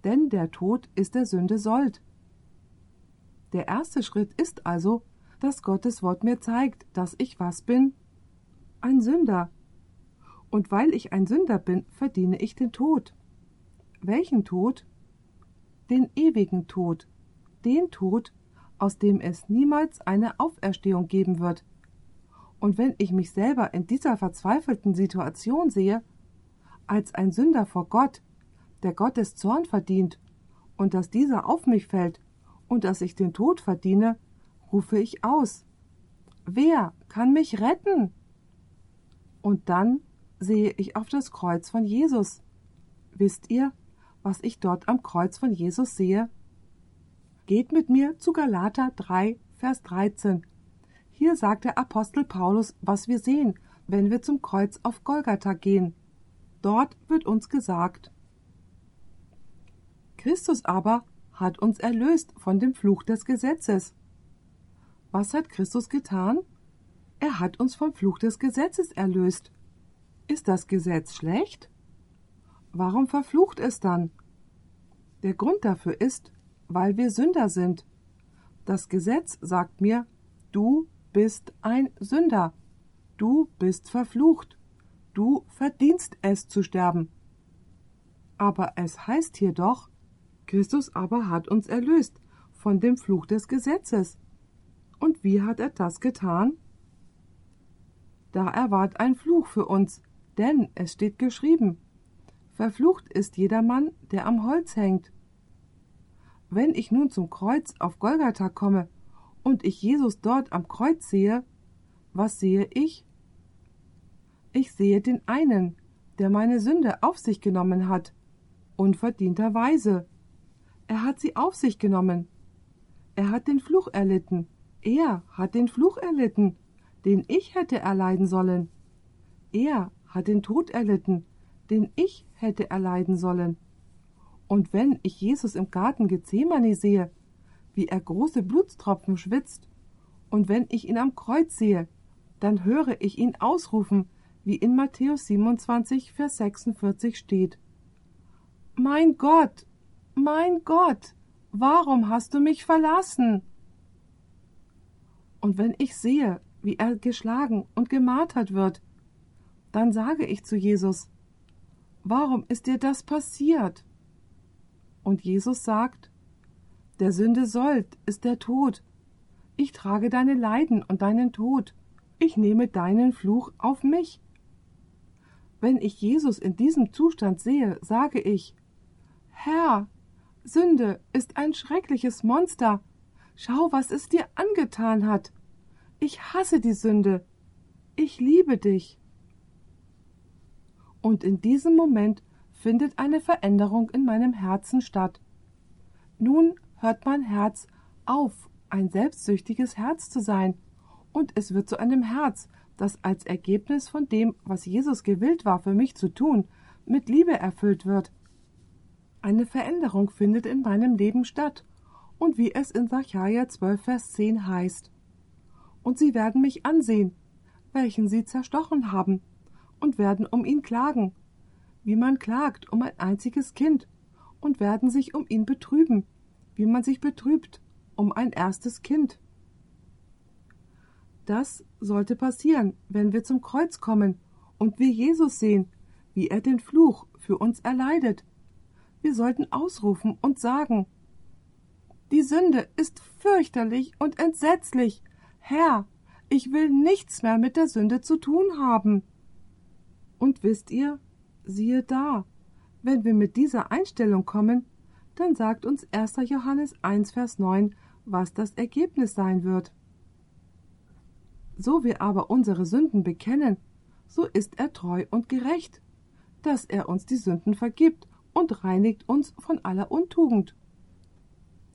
denn der Tod ist der Sünde Sold. Der erste Schritt ist also, dass Gottes Wort mir zeigt, dass ich was bin? Ein Sünder. Und weil ich ein Sünder bin, verdiene ich den Tod. Welchen Tod? Den ewigen Tod. Den Tod, aus dem es niemals eine Auferstehung geben wird, und wenn ich mich selber in dieser verzweifelten Situation sehe, als ein Sünder vor Gott, der Gottes Zorn verdient, und dass dieser auf mich fällt und dass ich den Tod verdiene, rufe ich aus. Wer kann mich retten? Und dann sehe ich auf das Kreuz von Jesus. Wisst ihr, was ich dort am Kreuz von Jesus sehe? Geht mit mir zu Galater 3, Vers 13. Hier sagt der Apostel Paulus, was wir sehen, wenn wir zum Kreuz auf Golgatha gehen. Dort wird uns gesagt, Christus aber hat uns erlöst von dem Fluch des Gesetzes. Was hat Christus getan? Er hat uns vom Fluch des Gesetzes erlöst. Ist das Gesetz schlecht? Warum verflucht es dann? Der Grund dafür ist, weil wir Sünder sind. Das Gesetz sagt mir, du bist ein Sünder. Du bist verflucht. Du verdienst es zu sterben. Aber es heißt hier doch, Christus aber hat uns erlöst von dem Fluch des Gesetzes. Und wie hat er das getan? Da erwart ein Fluch für uns, denn es steht geschrieben, Verflucht ist jedermann, der am Holz hängt. Wenn ich nun zum Kreuz auf Golgatha komme und ich Jesus dort am Kreuz sehe, was sehe ich? Ich sehe den einen, der meine Sünde auf sich genommen hat, unverdienterweise. Er hat sie auf sich genommen. Er hat den Fluch erlitten. Er hat den Fluch erlitten, den ich hätte erleiden sollen. Er hat den Tod erlitten, den ich hätte erleiden sollen. Und wenn ich Jesus im Garten Gethsemane sehe, wie er große Blutstropfen schwitzt, und wenn ich ihn am Kreuz sehe, dann höre ich ihn ausrufen, wie in Matthäus 27, Vers 46 steht. Mein Gott, mein Gott, warum hast du mich verlassen? Und wenn ich sehe, wie er geschlagen und gemartert wird, dann sage ich zu Jesus, warum ist dir das passiert? Und Jesus sagt, der Sünde Sold ist der Tod. Ich trage deine Leiden und deinen Tod. Ich nehme deinen Fluch auf mich. Wenn ich Jesus in diesem Zustand sehe, sage ich, Herr, Sünde ist ein schreckliches Monster. Schau, was es dir angetan hat. Ich hasse die Sünde. Ich liebe dich. Und in diesem Moment findet eine Veränderung in meinem Herzen statt. Nun hört mein Herz auf, ein selbstsüchtiges Herz zu sein, und es wird zu einem Herz, das als Ergebnis von dem, was Jesus gewillt war für mich zu tun, mit Liebe erfüllt wird. Eine Veränderung findet in meinem Leben statt, und wie es in Sacharja 12, Vers 10 heißt. Und sie werden mich ansehen, welchen sie zerstochen haben, und werden um ihn klagen, wie man klagt um ein einziges Kind, und werden sich um ihn betrüben, wie man sich betrübt um ein erstes Kind. Das sollte passieren, wenn wir zum Kreuz kommen und wir Jesus sehen, wie er den Fluch für uns erleidet. Wir sollten ausrufen und sagen Die Sünde ist fürchterlich und entsetzlich. Herr, ich will nichts mehr mit der Sünde zu tun haben. Und wisst ihr, siehe da, wenn wir mit dieser Einstellung kommen, dann sagt uns 1. Johannes 1, Vers 9, was das Ergebnis sein wird. So wir aber unsere Sünden bekennen, so ist er treu und gerecht, dass er uns die Sünden vergibt und reinigt uns von aller Untugend.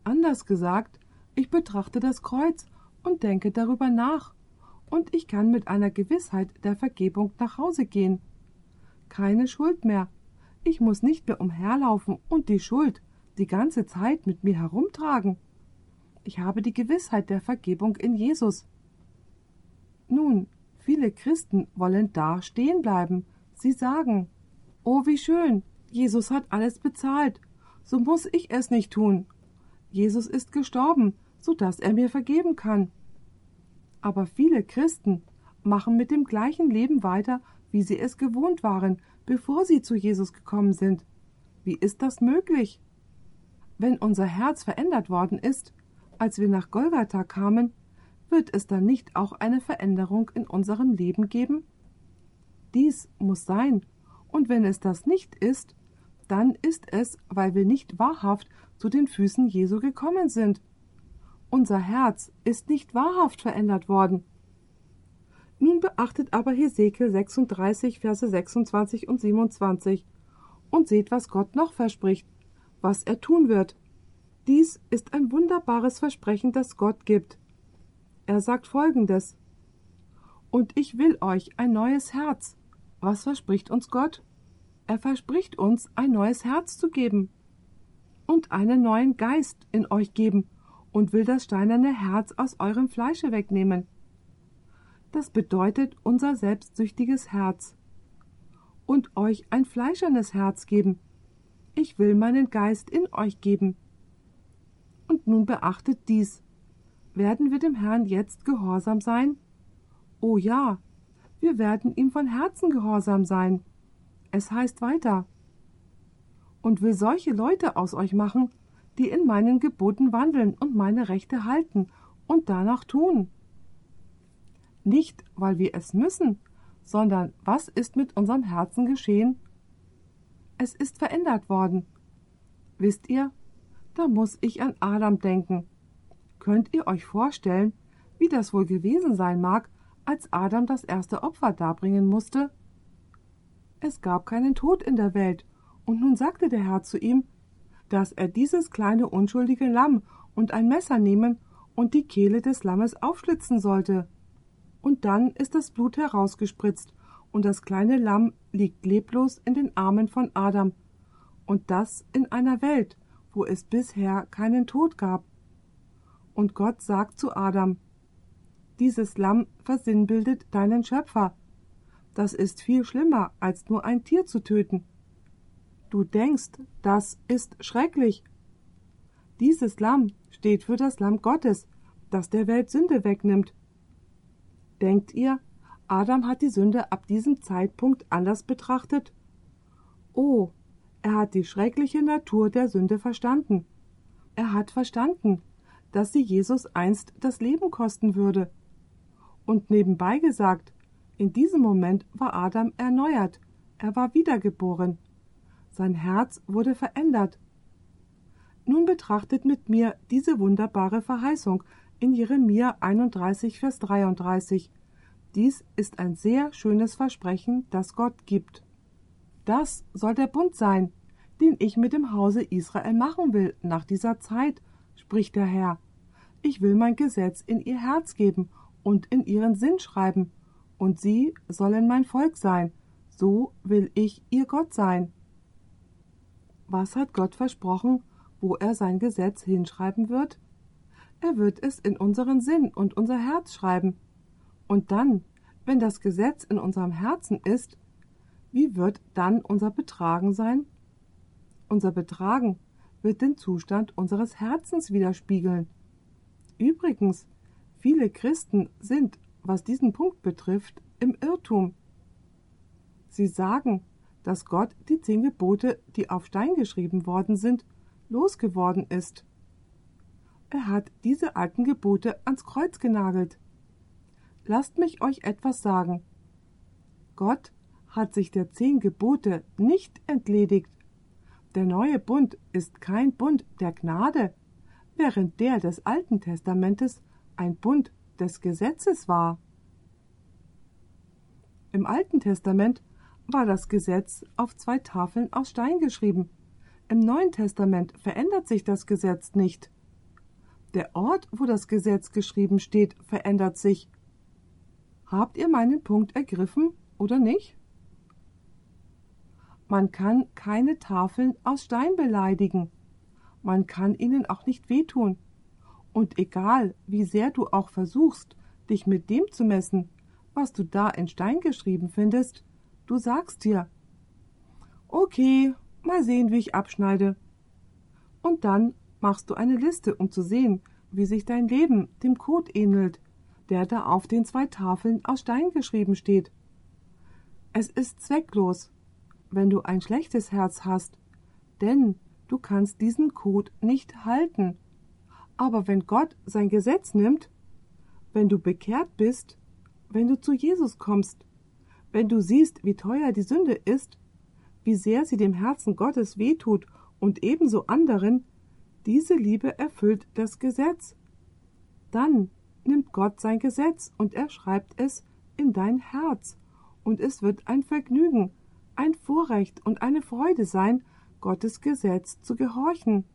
Anders gesagt, ich betrachte das Kreuz und denke darüber nach, und ich kann mit einer Gewissheit der Vergebung nach Hause gehen. Keine Schuld mehr. Ich muss nicht mehr umherlaufen und die Schuld die ganze Zeit mit mir herumtragen. Ich habe die Gewissheit der Vergebung in Jesus. Nun, viele Christen wollen da stehen bleiben. Sie sagen, Oh, wie schön, Jesus hat alles bezahlt, so muss ich es nicht tun. Jesus ist gestorben, so dass er mir vergeben kann. Aber viele Christen machen mit dem gleichen Leben weiter, wie sie es gewohnt waren, bevor sie zu Jesus gekommen sind. Wie ist das möglich? Wenn unser Herz verändert worden ist, als wir nach Golgatha kamen, wird es dann nicht auch eine Veränderung in unserem Leben geben? Dies muss sein, und wenn es das nicht ist, dann ist es, weil wir nicht wahrhaft zu den Füßen Jesu gekommen sind. Unser Herz ist nicht wahrhaft verändert worden. Nun beachtet aber Hesekiel 36, Verse 26 und 27 und seht, was Gott noch verspricht, was er tun wird. Dies ist ein wunderbares Versprechen, das Gott gibt. Er sagt folgendes Und ich will euch ein neues Herz. Was verspricht uns Gott? Er verspricht uns, ein neues Herz zu geben und einen neuen Geist in euch geben und will das steinerne Herz aus eurem Fleische wegnehmen. Das bedeutet unser selbstsüchtiges Herz. Und euch ein fleischernes Herz geben. Ich will meinen Geist in euch geben. Und nun beachtet dies. Werden wir dem Herrn jetzt gehorsam sein? Oh ja, wir werden ihm von Herzen gehorsam sein. Es heißt weiter. Und will solche Leute aus euch machen, die in meinen Geboten wandeln und meine Rechte halten und danach tun. Nicht, weil wir es müssen, sondern was ist mit unserem Herzen geschehen? Es ist verändert worden. Wisst ihr, da muss ich an Adam denken. Könnt ihr euch vorstellen, wie das wohl gewesen sein mag, als Adam das erste Opfer darbringen musste? Es gab keinen Tod in der Welt, und nun sagte der Herr zu ihm, dass er dieses kleine unschuldige Lamm und ein Messer nehmen und die Kehle des Lammes aufschlitzen sollte. Und dann ist das Blut herausgespritzt, und das kleine Lamm liegt leblos in den Armen von Adam, und das in einer Welt, wo es bisher keinen Tod gab. Und Gott sagt zu Adam, dieses Lamm versinnbildet deinen Schöpfer. Das ist viel schlimmer, als nur ein Tier zu töten. Du denkst, das ist schrecklich. Dieses Lamm steht für das Lamm Gottes, das der Welt Sünde wegnimmt. Denkt ihr, Adam hat die Sünde ab diesem Zeitpunkt anders betrachtet? Oh, er hat die schreckliche Natur der Sünde verstanden. Er hat verstanden, dass sie Jesus einst das Leben kosten würde. Und nebenbei gesagt, in diesem Moment war Adam erneuert, er war wiedergeboren. Sein Herz wurde verändert. Nun betrachtet mit mir diese wunderbare Verheißung in Jeremia 31, Vers 33. Dies ist ein sehr schönes Versprechen, das Gott gibt. Das soll der Bund sein, den ich mit dem Hause Israel machen will nach dieser Zeit, spricht der Herr. Ich will mein Gesetz in ihr Herz geben und in ihren Sinn schreiben, und sie sollen mein Volk sein, so will ich ihr Gott sein. Was hat Gott versprochen, wo er sein Gesetz hinschreiben wird? Er wird es in unseren Sinn und unser Herz schreiben. Und dann, wenn das Gesetz in unserem Herzen ist, wie wird dann unser Betragen sein? Unser Betragen wird den Zustand unseres Herzens widerspiegeln. Übrigens, viele Christen sind, was diesen Punkt betrifft, im Irrtum. Sie sagen, dass Gott die zehn Gebote, die auf Stein geschrieben worden sind, losgeworden ist. Er hat diese alten Gebote ans Kreuz genagelt. Lasst mich euch etwas sagen. Gott hat sich der zehn Gebote nicht entledigt. Der neue Bund ist kein Bund der Gnade, während der des Alten Testamentes ein Bund des Gesetzes war. Im Alten Testament war das Gesetz auf zwei Tafeln aus Stein geschrieben. Im Neuen Testament verändert sich das Gesetz nicht. Der Ort, wo das Gesetz geschrieben steht, verändert sich. Habt ihr meinen Punkt ergriffen oder nicht? Man kann keine Tafeln aus Stein beleidigen. Man kann ihnen auch nicht wehtun. Und egal, wie sehr du auch versuchst, dich mit dem zu messen, was du da in Stein geschrieben findest, du sagst dir, okay, mal sehen, wie ich abschneide. Und dann machst du eine Liste, um zu sehen, wie sich dein Leben dem Code ähnelt, der da auf den zwei Tafeln aus Stein geschrieben steht. Es ist zwecklos, wenn du ein schlechtes Herz hast, denn du kannst diesen Code nicht halten. Aber wenn Gott sein Gesetz nimmt, wenn du bekehrt bist, wenn du zu Jesus kommst, wenn du siehst, wie teuer die Sünde ist, wie sehr sie dem Herzen Gottes wehtut und ebenso anderen, diese Liebe erfüllt das Gesetz. Dann nimmt Gott sein Gesetz und er schreibt es in dein Herz, und es wird ein Vergnügen, ein Vorrecht und eine Freude sein, Gottes Gesetz zu gehorchen.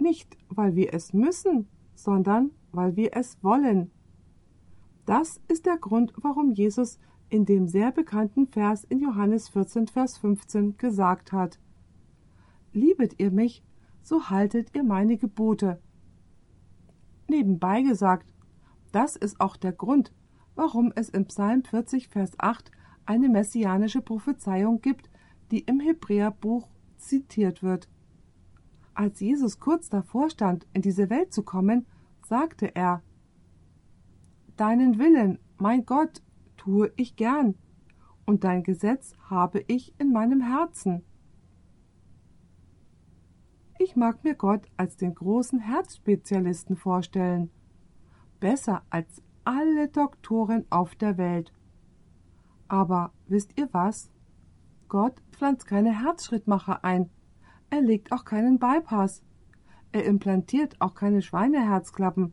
Nicht, weil wir es müssen, sondern weil wir es wollen. Das ist der Grund, warum Jesus in dem sehr bekannten Vers in Johannes 14, Vers 15 gesagt hat: Liebet ihr mich, so haltet ihr meine Gebote. Nebenbei gesagt, das ist auch der Grund, warum es im Psalm 40, Vers 8 eine messianische Prophezeiung gibt, die im Hebräerbuch zitiert wird. Als Jesus kurz davor stand, in diese Welt zu kommen, sagte er Deinen Willen, mein Gott, tue ich gern, und dein Gesetz habe ich in meinem Herzen. Ich mag mir Gott als den großen Herzspezialisten vorstellen, besser als alle Doktoren auf der Welt. Aber wisst ihr was? Gott pflanzt keine Herzschrittmacher ein, er legt auch keinen Bypass, er implantiert auch keine Schweineherzklappen.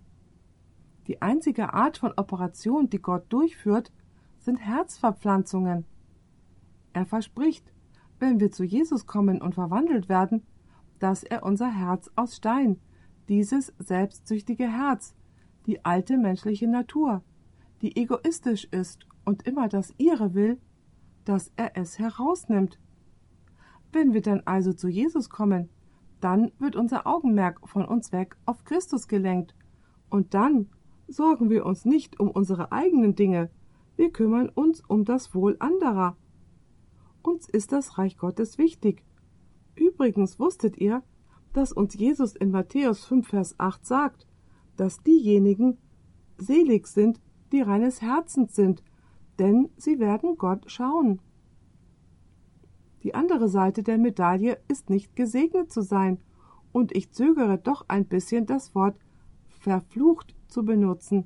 Die einzige Art von Operation, die Gott durchführt, sind Herzverpflanzungen. Er verspricht, wenn wir zu Jesus kommen und verwandelt werden, dass er unser Herz aus Stein, dieses selbstsüchtige Herz, die alte menschliche Natur, die egoistisch ist und immer das ihre will, dass er es herausnimmt. Wenn wir dann also zu Jesus kommen, dann wird unser Augenmerk von uns weg auf Christus gelenkt, und dann sorgen wir uns nicht um unsere eigenen Dinge, wir kümmern uns um das Wohl anderer. Uns ist das Reich Gottes wichtig, Übrigens wusstet ihr, dass uns Jesus in Matthäus 5, Vers 8 sagt, dass diejenigen selig sind, die reines Herzens sind, denn sie werden Gott schauen. Die andere Seite der Medaille ist nicht gesegnet zu sein, und ich zögere doch ein bisschen das Wort verflucht zu benutzen,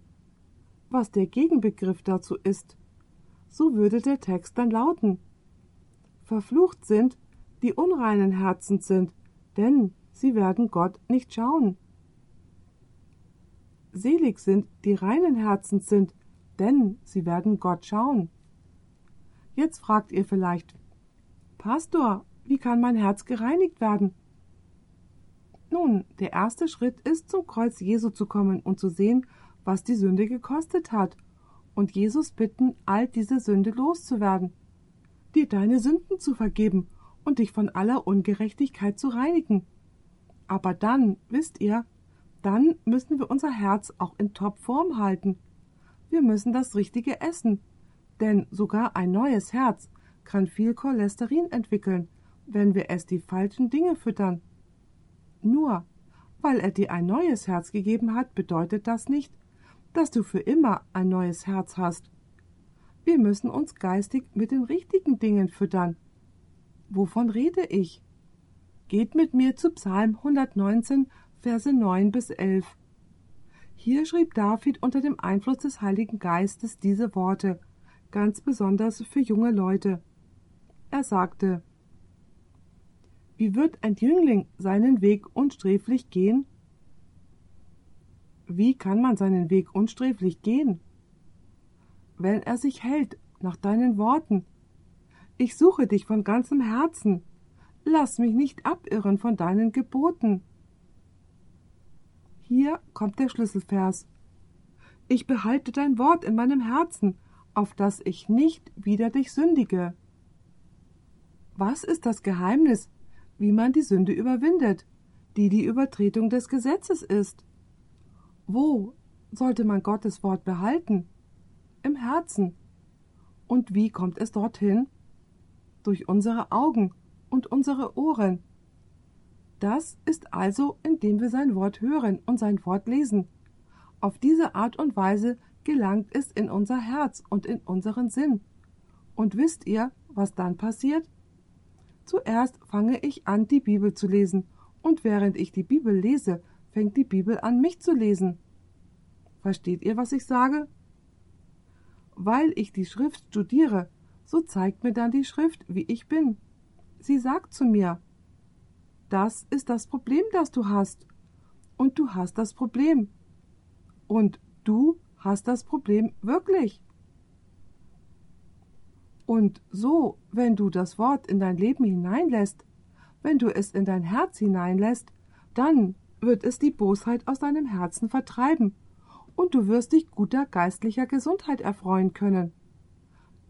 was der Gegenbegriff dazu ist. So würde der Text dann lauten Verflucht sind, die unreinen Herzens sind, denn sie werden Gott nicht schauen. Selig sind, die reinen Herzens sind, denn sie werden Gott schauen. Jetzt fragt ihr vielleicht, Pastor, wie kann mein Herz gereinigt werden? Nun, der erste Schritt ist, zum Kreuz Jesu zu kommen und zu sehen, was die Sünde gekostet hat, und Jesus bitten, all diese Sünde loszuwerden, dir deine Sünden zu vergeben und dich von aller Ungerechtigkeit zu reinigen. Aber dann, wisst ihr, dann müssen wir unser Herz auch in Topform halten. Wir müssen das Richtige essen, denn sogar ein neues Herz kann viel Cholesterin entwickeln, wenn wir es die falschen Dinge füttern. Nur weil er dir ein neues Herz gegeben hat, bedeutet das nicht, dass du für immer ein neues Herz hast. Wir müssen uns geistig mit den richtigen Dingen füttern. Wovon rede ich? Geht mit mir zu Psalm 119, Verse 9 bis 11. Hier schrieb David unter dem Einfluss des Heiligen Geistes diese Worte, ganz besonders für junge Leute. Er sagte, wie wird ein Jüngling seinen Weg unsträflich gehen? Wie kann man seinen Weg unsträflich gehen? Wenn er sich hält nach deinen Worten. Ich suche dich von ganzem Herzen. Lass mich nicht abirren von deinen Geboten. Hier kommt der Schlüsselvers. Ich behalte dein Wort in meinem Herzen, auf dass ich nicht wieder dich sündige. Was ist das Geheimnis wie man die Sünde überwindet, die die Übertretung des Gesetzes ist. Wo sollte man Gottes Wort behalten? Im Herzen. Und wie kommt es dorthin? Durch unsere Augen und unsere Ohren. Das ist also, indem wir sein Wort hören und sein Wort lesen. Auf diese Art und Weise gelangt es in unser Herz und in unseren Sinn. Und wisst ihr, was dann passiert? Zuerst fange ich an, die Bibel zu lesen, und während ich die Bibel lese, fängt die Bibel an, mich zu lesen. Versteht ihr, was ich sage? Weil ich die Schrift studiere, so zeigt mir dann die Schrift, wie ich bin. Sie sagt zu mir, das ist das Problem, das du hast. Und du hast das Problem. Und du hast das Problem wirklich. Und so, wenn du das Wort in dein Leben hineinlässt, wenn du es in dein Herz hineinlässt, dann wird es die Bosheit aus deinem Herzen vertreiben, und du wirst dich guter geistlicher Gesundheit erfreuen können.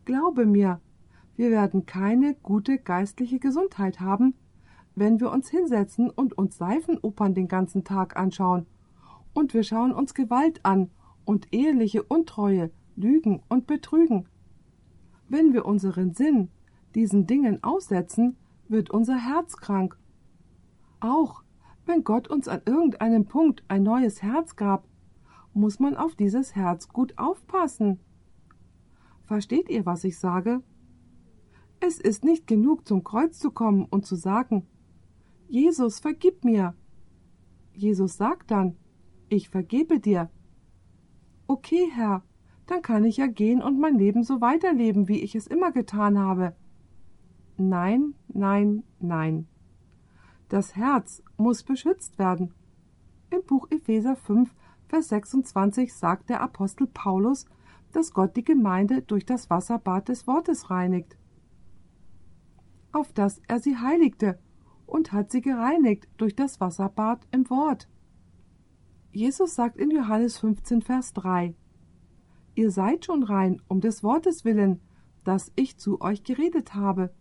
Glaube mir, wir werden keine gute geistliche Gesundheit haben, wenn wir uns hinsetzen und uns Seifenopern den ganzen Tag anschauen, und wir schauen uns Gewalt an und eheliche Untreue, Lügen und Betrügen, wenn wir unseren Sinn diesen Dingen aussetzen, wird unser Herz krank. Auch wenn Gott uns an irgendeinem Punkt ein neues Herz gab, muss man auf dieses Herz gut aufpassen. Versteht ihr, was ich sage? Es ist nicht genug, zum Kreuz zu kommen und zu sagen, Jesus, vergib mir. Jesus sagt dann, ich vergebe dir. Okay, Herr, dann kann ich ja gehen und mein Leben so weiterleben, wie ich es immer getan habe. Nein, nein, nein. Das Herz muss beschützt werden. Im Buch Epheser 5, Vers 26 sagt der Apostel Paulus, dass Gott die Gemeinde durch das Wasserbad des Wortes reinigt, auf das er sie heiligte und hat sie gereinigt durch das Wasserbad im Wort. Jesus sagt in Johannes 15, Vers 3, Ihr seid schon rein, um des Wortes willen, das ich zu euch geredet habe.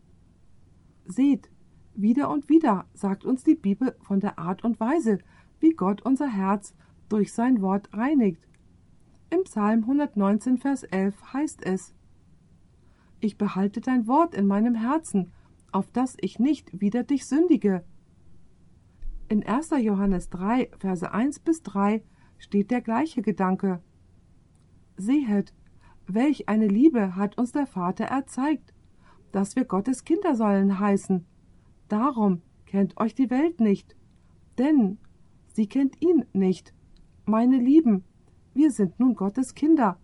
Seht, wieder und wieder sagt uns die Bibel von der Art und Weise, wie Gott unser Herz durch sein Wort reinigt. Im Psalm 119, Vers 11 heißt es: Ich behalte dein Wort in meinem Herzen, auf dass ich nicht wieder dich sündige. In 1. Johannes 3, Verse 1 bis 3 steht der gleiche Gedanke. Sehet, welch eine Liebe hat uns der Vater erzeigt, dass wir Gottes Kinder sollen heißen. Darum kennt euch die Welt nicht, denn sie kennt ihn nicht. Meine Lieben, wir sind nun Gottes Kinder,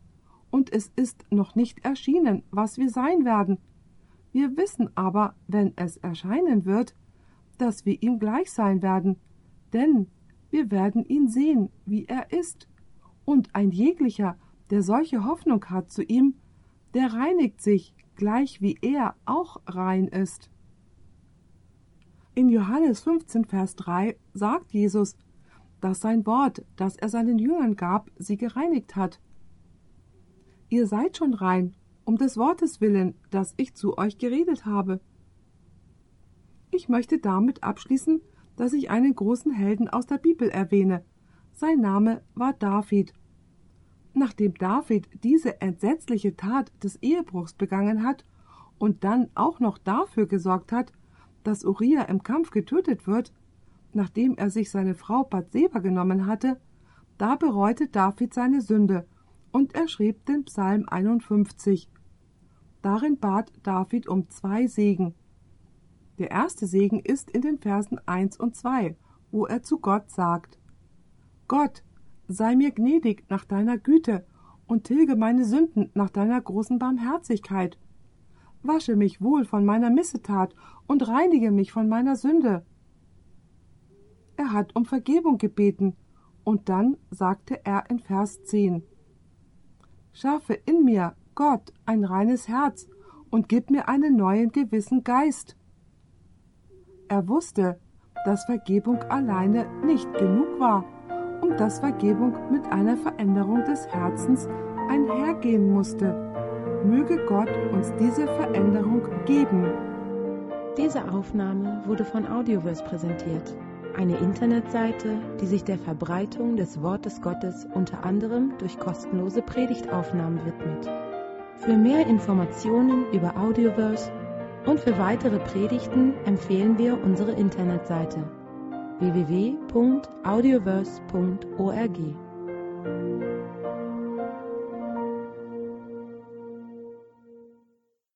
und es ist noch nicht erschienen, was wir sein werden. Wir wissen aber, wenn es erscheinen wird, dass wir ihm gleich sein werden, denn wir werden ihn sehen, wie er ist. Und ein jeglicher, der solche Hoffnung hat zu ihm, der reinigt sich, gleich wie er auch rein ist. In Johannes 15, Vers 3 sagt Jesus, dass sein Wort, das er seinen Jüngern gab, sie gereinigt hat. Ihr seid schon rein, um des Wortes willen, das ich zu euch geredet habe. Ich möchte damit abschließen, dass ich einen großen Helden aus der Bibel erwähne. Sein Name war David. Nachdem David diese entsetzliche Tat des Ehebruchs begangen hat und dann auch noch dafür gesorgt hat, dass Uriah im Kampf getötet wird, nachdem er sich seine Frau Bathseba genommen hatte, da bereute David seine Sünde und er schrieb den Psalm 51. Darin bat David um zwei Segen. Der erste Segen ist in den Versen 1 und 2, wo er zu Gott sagt: Gott, sei mir gnädig nach deiner Güte und tilge meine Sünden nach deiner großen Barmherzigkeit. Wasche mich wohl von meiner Missetat und reinige mich von meiner Sünde. Er hat um Vergebung gebeten, und dann sagte er in Vers 10 Schaffe in mir, Gott, ein reines Herz und gib mir einen neuen gewissen Geist. Er wusste, dass Vergebung alleine nicht genug war und dass Vergebung mit einer Veränderung des Herzens einhergehen musste. Möge Gott uns diese Veränderung geben. Diese Aufnahme wurde von Audioverse präsentiert, eine Internetseite, die sich der Verbreitung des Wortes Gottes unter anderem durch kostenlose Predigtaufnahmen widmet. Für mehr Informationen über Audioverse und für weitere Predigten empfehlen wir unsere Internetseite www.audioverse.org.